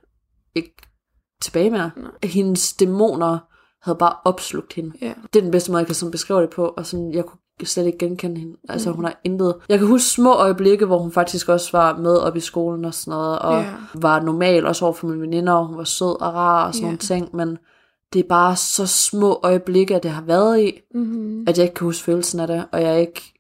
ikke tilbage mere. Hendes dæmoner havde bare opslugt hende. Ja. Det er den bedste måde, jeg kan sådan beskrive det på, og sådan, jeg kunne slet ikke genkende hende. Altså, mm. hun har intet. Jeg kan huske små øjeblikke, hvor hun faktisk også var med op i skolen og sådan noget, og Ja. var normal også over for mine veninder, og hun var sød og rar og sådan Ja. nogle ting, men det er bare så små øjeblikke, at det har været i, Mm-hmm. at jeg ikke kan huske følelsen af det, og jeg ikke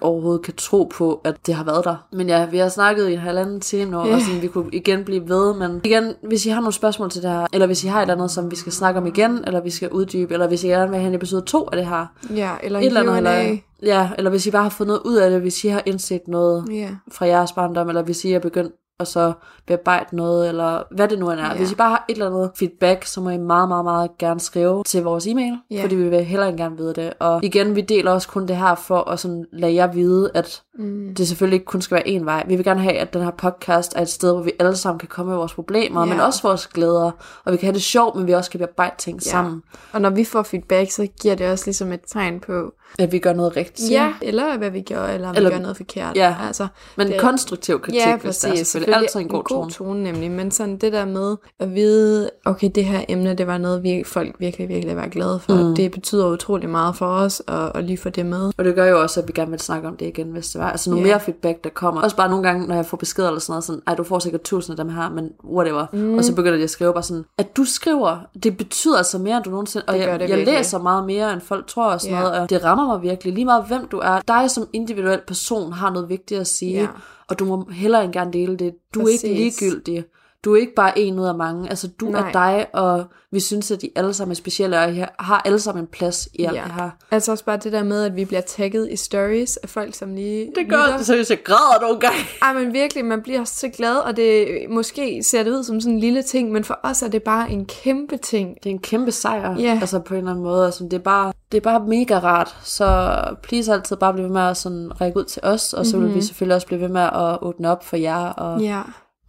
overhovedet kan tro på, at det har været der. Men ja, vi har snakket i en halvanden time nu, Ja. og sådan, vi kunne igen blive ved, men igen, hvis I har nogle spørgsmål til det her, eller hvis I har et eller andet, som vi skal snakke om igen, eller vi skal uddybe, eller hvis I gerne vil have en episode 2 af det her, Ja, eller et eller andet, eller, ja, eller hvis I bare har fået noget ud af det, hvis I har indset noget Ja. fra jeres barndom, eller hvis I er begyndt at så bearbejde noget, eller hvad det nu end er. Ja. Hvis I bare har et eller andet feedback, så må I meget, meget, meget gerne skrive til vores e-mail, Ja. fordi vi vil heller ikke gerne vide det. Og igen, vi deler også kun det her for at sådan lade jer vide, at Mm. det selvfølgelig ikke kun skal være én vej. Vi vil gerne have, at den her podcast er et sted, hvor vi alle sammen kan komme med vores problemer, Ja. men også vores glæder, og vi kan have det sjovt, men vi også kan bearbejde ting Ja. sammen. Og når vi får feedback, så giver det også ligesom et tegn på, At vi gør noget rigtigt. ja, eller hvad vi gør, eller om Eller- vi gør noget forkert. Ja. Altså, Men det- konstruktiv kritik, ja, hvis præcis. det er selvfølgelig. Altid en god, tone. tone. nemlig. Men sådan det der med at vide, okay, det her emne, det var noget, vi, folk virkelig, virkelig var glade for. Mm. Det betyder utrolig meget for os, at, at lige få det med. Og det gør jo også, at vi gerne vil snakke om det igen, hvis det var. Altså nu Ja. mere feedback, der kommer. Også bare nogle gange, når jeg får beskeder eller sådan noget, sådan, ej, du får sikkert tusind af dem her, men whatever. Mm. Og så begynder de at skrive bare sådan, at du skriver, det betyder altså mere, end du nogensinde... Og Det jeg, det jeg virkelig. læser meget mere, end folk tror og sådan Ja. noget, og det rammer mig virkelig. Lige meget hvem du er. Dig som individuel person har noget vigtigt at sige, Ja. og du må hellere end gerne dele det. Du er Præcis. ikke ligegyldig. Du er ikke bare en ud af mange. Altså, du Nej. er dig, og vi synes, at de alle sammen er specielle, og I har- alle sammen en plads i alt Ja. det her. Altså også bare det der med, at vi bliver tagget i stories af folk, som lige Det gør det, så jeg græder nogle gange. Ej, men virkelig, man bliver så glad, og det måske ser det ud som sådan en lille ting, men for os er det bare en kæmpe ting. Det er en kæmpe sejr, Ja. altså på en eller anden måde. Altså, det, er bare, det er bare mega rart, så please altid bare blive ved med at sådan række ud til os, og så vil Mhm. vi selvfølgelig også blive ved med at åbne op for jer, og Ja.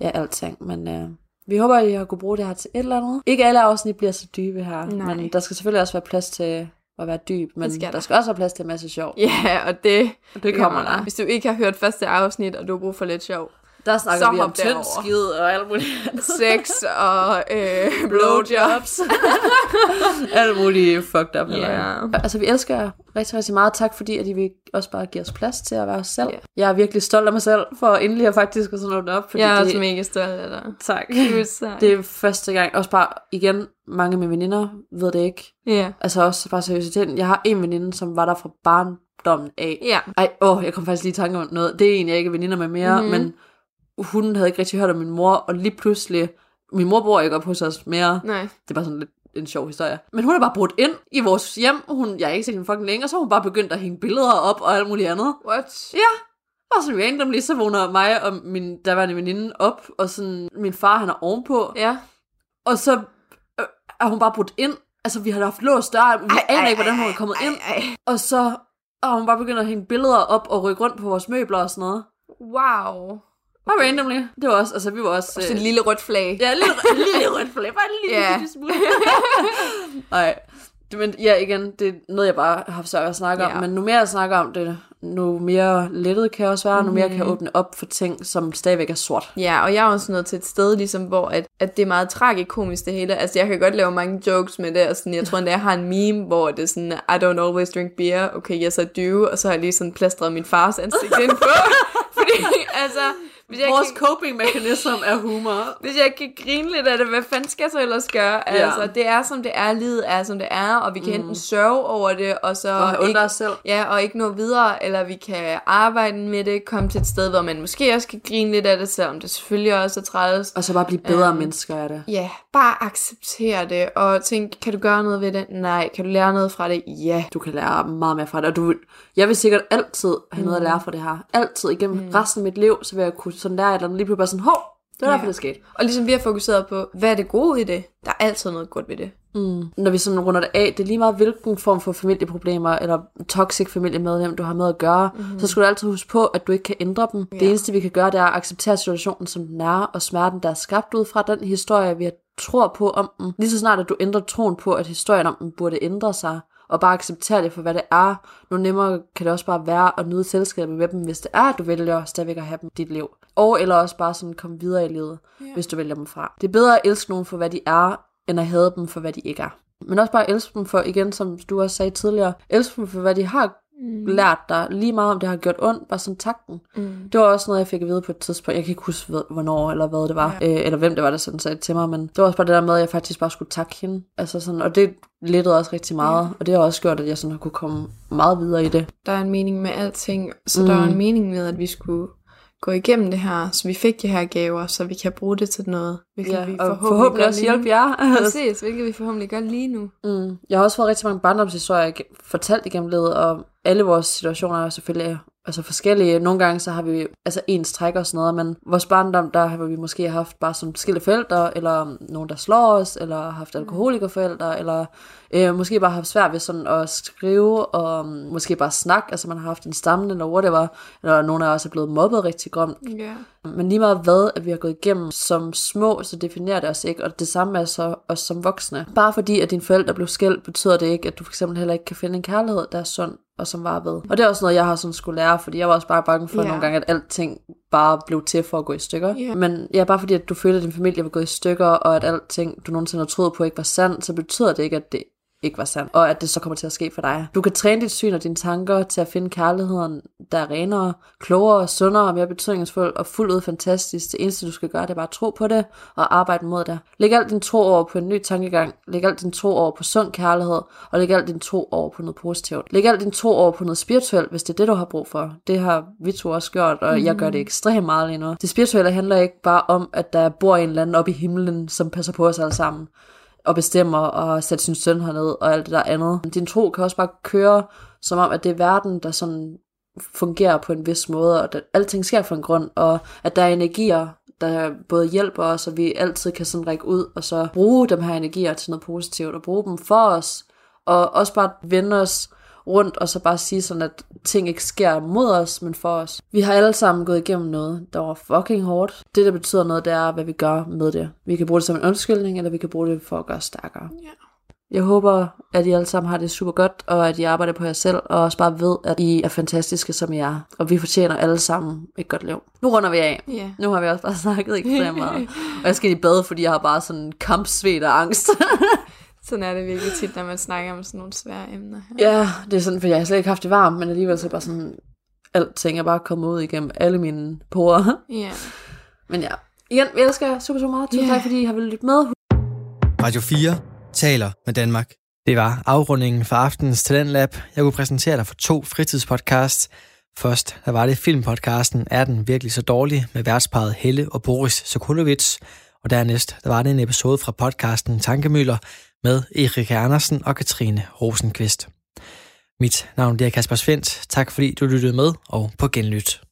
Ja, alting. Men øh, vi håber, at I har kunne bruge det her til et eller andet. Ikke alle afsnit bliver så dybe her, Nej. men der skal selvfølgelig også være plads til at være dyb, men skal der. der. skal også være plads til en masse sjov. Ja, og det, Det kommer der. Hvis du ikke har hørt første afsnit, og du har brug for lidt sjov. Der snakker Så vi om tynd skid og alt muligt. Sex og øh, blowjobs. alt muligt fucked up. Ja. halløj. Altså, vi elsker jer rigtig, rigtig meget. Tak fordi, at I vil også bare give os plads til at være os selv. Ja. Jeg er virkelig stolt af mig selv for endelig at faktisk at sådan åbne op. Fordi Jeg er det, også mega stolt af dig. Tak. Det er første gang. Også bare, igen, mange af mine veninder ved det ikke. Ja. Altså også bare seriøsiteten. Jeg har en veninde, som var der fra barndommen af. Ja. Ej, åh, jeg kom faktisk lige i tanke om noget. Det er en, jeg ikke er veninder med mere, Mhm. mm-hmm. men hun havde ikke rigtig hørt om min mor, og lige pludselig, min mor bor ikke op hos os mere. Nej. Det er bare sådan lidt en sjov historie. Men hun er bare brudt ind i vores hjem. Hun, jeg har ikke set hende fucking længe, og så har hun bare begyndt at hænge billeder op og alt muligt andet. What? Ja, og så randomly, så vågner mig og min daværende veninde op, og sådan, min far, han er ovenpå, Ja. og så øh, er hun bare brudt ind. Altså, vi har haft låst dør, vi Ej, aner ikke, hvordan hun er kommet ej, ind. ej. Og så og hun bare begyndt at hænge billeder op og rykke rundt på vores møbler og sådan noget. Wow. Bare randomly. Det var også, altså vi var også... Og så øh, et lille rødt flag. Ja, lille, lille rødt flag. Bare en lille yeah. smule. Nej. Det, men ja, igen, det er noget, jeg bare har svært at snakke Ja. om. Men nu mere jeg snakker om det, nu mere lettet kan jeg også være, mm-hmm. nu mere kan jeg Mhm. åbne op for ting, som stadigvæk er sort. Ja, og jeg er også nået til et sted, ligesom, hvor at, at det er meget tragikomisk det hele. Altså, jeg kan godt lave mange jokes med det, og sådan, jeg tror endda, jeg har en meme, hvor det er sådan, I don't always drink beer, okay, yes I do, og så har jeg lige sådan plastret min fars ansigt ind på. Fordi, altså, hvis jeg, Vores kan, coping mechanism er humor. hvis jeg kan grine lidt af det, hvad fanden skal jeg så ellers gøre? Altså, det er som det er, livet er som det er, og vi kan mm. enten sørge over det, og så Og ikke os selv. Ja, og ikke nå videre, eller vi kan arbejde med det, komme til et sted, hvor man måske også kan grine lidt af det, selvom det selvfølgelig også er træls. Og så bare blive bedre Øhm, mennesker af det. Ja, bare acceptere det, og tænk, kan du gøre noget ved det? Nej. Kan du lære noget fra det? Ja. Du kan lære meget mere fra det. Og du, jeg vil sikkert altid have noget at lære fra det her. Altid igennem mm. resten af mit liv, så vil jeg kunne sådan et eller lige pludselig bare sådan, hov, det var Ja. derfor, det skete. Og ligesom vi har fokuseret på, hvad er det gode i det? Der er altid noget godt ved det. Mm. Når vi sådan runder det af, det er lige meget hvilken form for familieproblemer, eller toxic familiemedlem, du har med at gøre, mm-hmm. så skal du altid huske på, at du ikke kan ændre dem. Ja. Det eneste, vi kan gøre, det er at acceptere situationen, som den er, og smerten, der er skabt ud fra den historie, vi tror på om den. Lige så snart, at du ændrer troen på, at historien om den burde ændre sig, og bare acceptere det for, hvad det er, nu nemmere kan det også bare være at nyde selskabet med dem, hvis det er, at du vælger stadigvæk at have dem i dit liv. Og eller også bare sådan komme videre i livet, ja. hvis du vælger dem fra. Det er bedre at elske nogen for, hvad de er, end at hade dem for, hvad de ikke er. Men også bare elske dem for, igen, som du også sagde tidligere, elske dem for, hvad de har mm. lært dig, lige meget om det har gjort ondt, bare sådan takten. Mm. Det var også noget, jeg fik at vide på et tidspunkt. Jeg kan ikke huske, hvornår eller hvad det var, ja. øh, eller hvem det var, der sådan sagde det til mig, men det var også bare det der med, at jeg faktisk bare skulle takke hende. Altså sådan, og det lettede også rigtig meget, ja. og det har også gjort, at jeg sådan har kunne komme meget videre i det. Der er en mening med alting, så mm. der er en mening med, at vi skulle gå igennem det her, så vi fik de her gaver, så vi kan bruge det til noget. Hvilket Ja, vi og forhåbentlig, forhåbentlig gør også hjælpe jer. Præcis, hvilket vi forhåbentlig gør lige nu. Mm. Jeg har også fået rigtig mange barndomshistorier fortalt igennem livet, og alle vores situationer er selvfølgelig altså forskellige. Nogle gange så har vi altså ens træk og sådan noget, men vores barndom, der har vi måske haft bare som skille forældre, eller nogen, der slår os, eller haft alkoholikerforældre, eller øh, måske bare haft svært ved sådan at skrive, og måske bare snak, altså man har haft en stamme, eller whatever, eller nogen af os er blevet mobbet rigtig grimt. Ja. Men lige meget hvad, at vi har gået igennem som små, så definerer det os ikke, og det samme er så os som voksne. Bare fordi, at dine forældre blev skilt, betyder det ikke, at du for eksempel heller ikke kan finde en kærlighed, der er sund og som var ved. Og det er også noget, jeg har sådan skulle lære, fordi jeg var også bare bange for yeah. nogle gange, at alting bare blev til for at gå i stykker. Ja. Men ja, bare fordi, at du følte, at din familie var gået i stykker, og at alting, du nogensinde har troet på, ikke var sandt, så betyder det ikke, at det ikke var sand, og at det så kommer til at ske for dig. Du kan træne dit syn og dine tanker til at finde kærligheden, der er renere, klogere, sundere, mere betydningsfuld og fuldt ud fantastisk. Det eneste, du skal gøre, det er bare at tro på det og arbejde mod det. Læg alt din tro over på en ny tankegang. Læg alt din tro over på sund kærlighed, og læg alt din tro over på noget positivt. Læg alt din tro over på noget spirituelt, hvis det er det, du har brug for. Det har vi to også gjort, og mm. jeg gør det ekstremt meget lige nu. Det spirituelle handler ikke bare om, at der bor en eller anden oppe i himlen, som passer på os alle sammen og bestemmer og sætte sin søn herned og alt det der andet. Din tro kan også bare køre som om, at det er verden, der sådan fungerer på en vis måde, og at alting sker for en grund, og at der er energier, der både hjælper os, og vi altid kan sådan række ud, og så bruge dem her energier til noget positivt, og bruge dem for os, og også bare vende os rundt, og så bare sige sådan, at ting ikke sker mod os, men for os. Vi har alle sammen gået igennem noget, der var fucking hårdt. Det, der betyder noget, det er, hvad vi gør med det. Vi kan bruge det som en undskyldning, eller vi kan bruge det for at gøre stærkere. Ja. Jeg håber, at I alle sammen har det super godt, og at I arbejder på jer selv, og også bare ved, at I er fantastiske, som I er. Og vi fortjener alle sammen et godt liv. Nu runder vi af. Ja. Nu har vi også bare snakket ekstremt meget. Og jeg skal i bad, fordi jeg har bare sådan kampsved og angst. Sådan er det virkelig tit, når man snakker om sådan nogle svære emner. her. ja, det er sådan, for jeg har slet ikke haft det varmt, men alligevel så er bare sådan, alting er bare kommet ud igennem alle mine porer. Ja. Men ja, igen, vi elsker jer super, super meget. Tusind Ja. tak, fordi I har villet lytte med. Radio 4 taler med Danmark. Det var afrundingen for aftenens Talentlab. Jeg kunne præsentere dig for to fritidspodcasts. Først der var det filmpodcasten Er den virkelig så dårlig? med værtsparet Helle og Boris Sokolovic. Og dernæst der var det en episode fra podcasten Tankemøller med Erik Andersen og Katrine Rosenqvist. Mit navn er Kasper Svendt. Tak fordi du lyttede med, og på genlyt.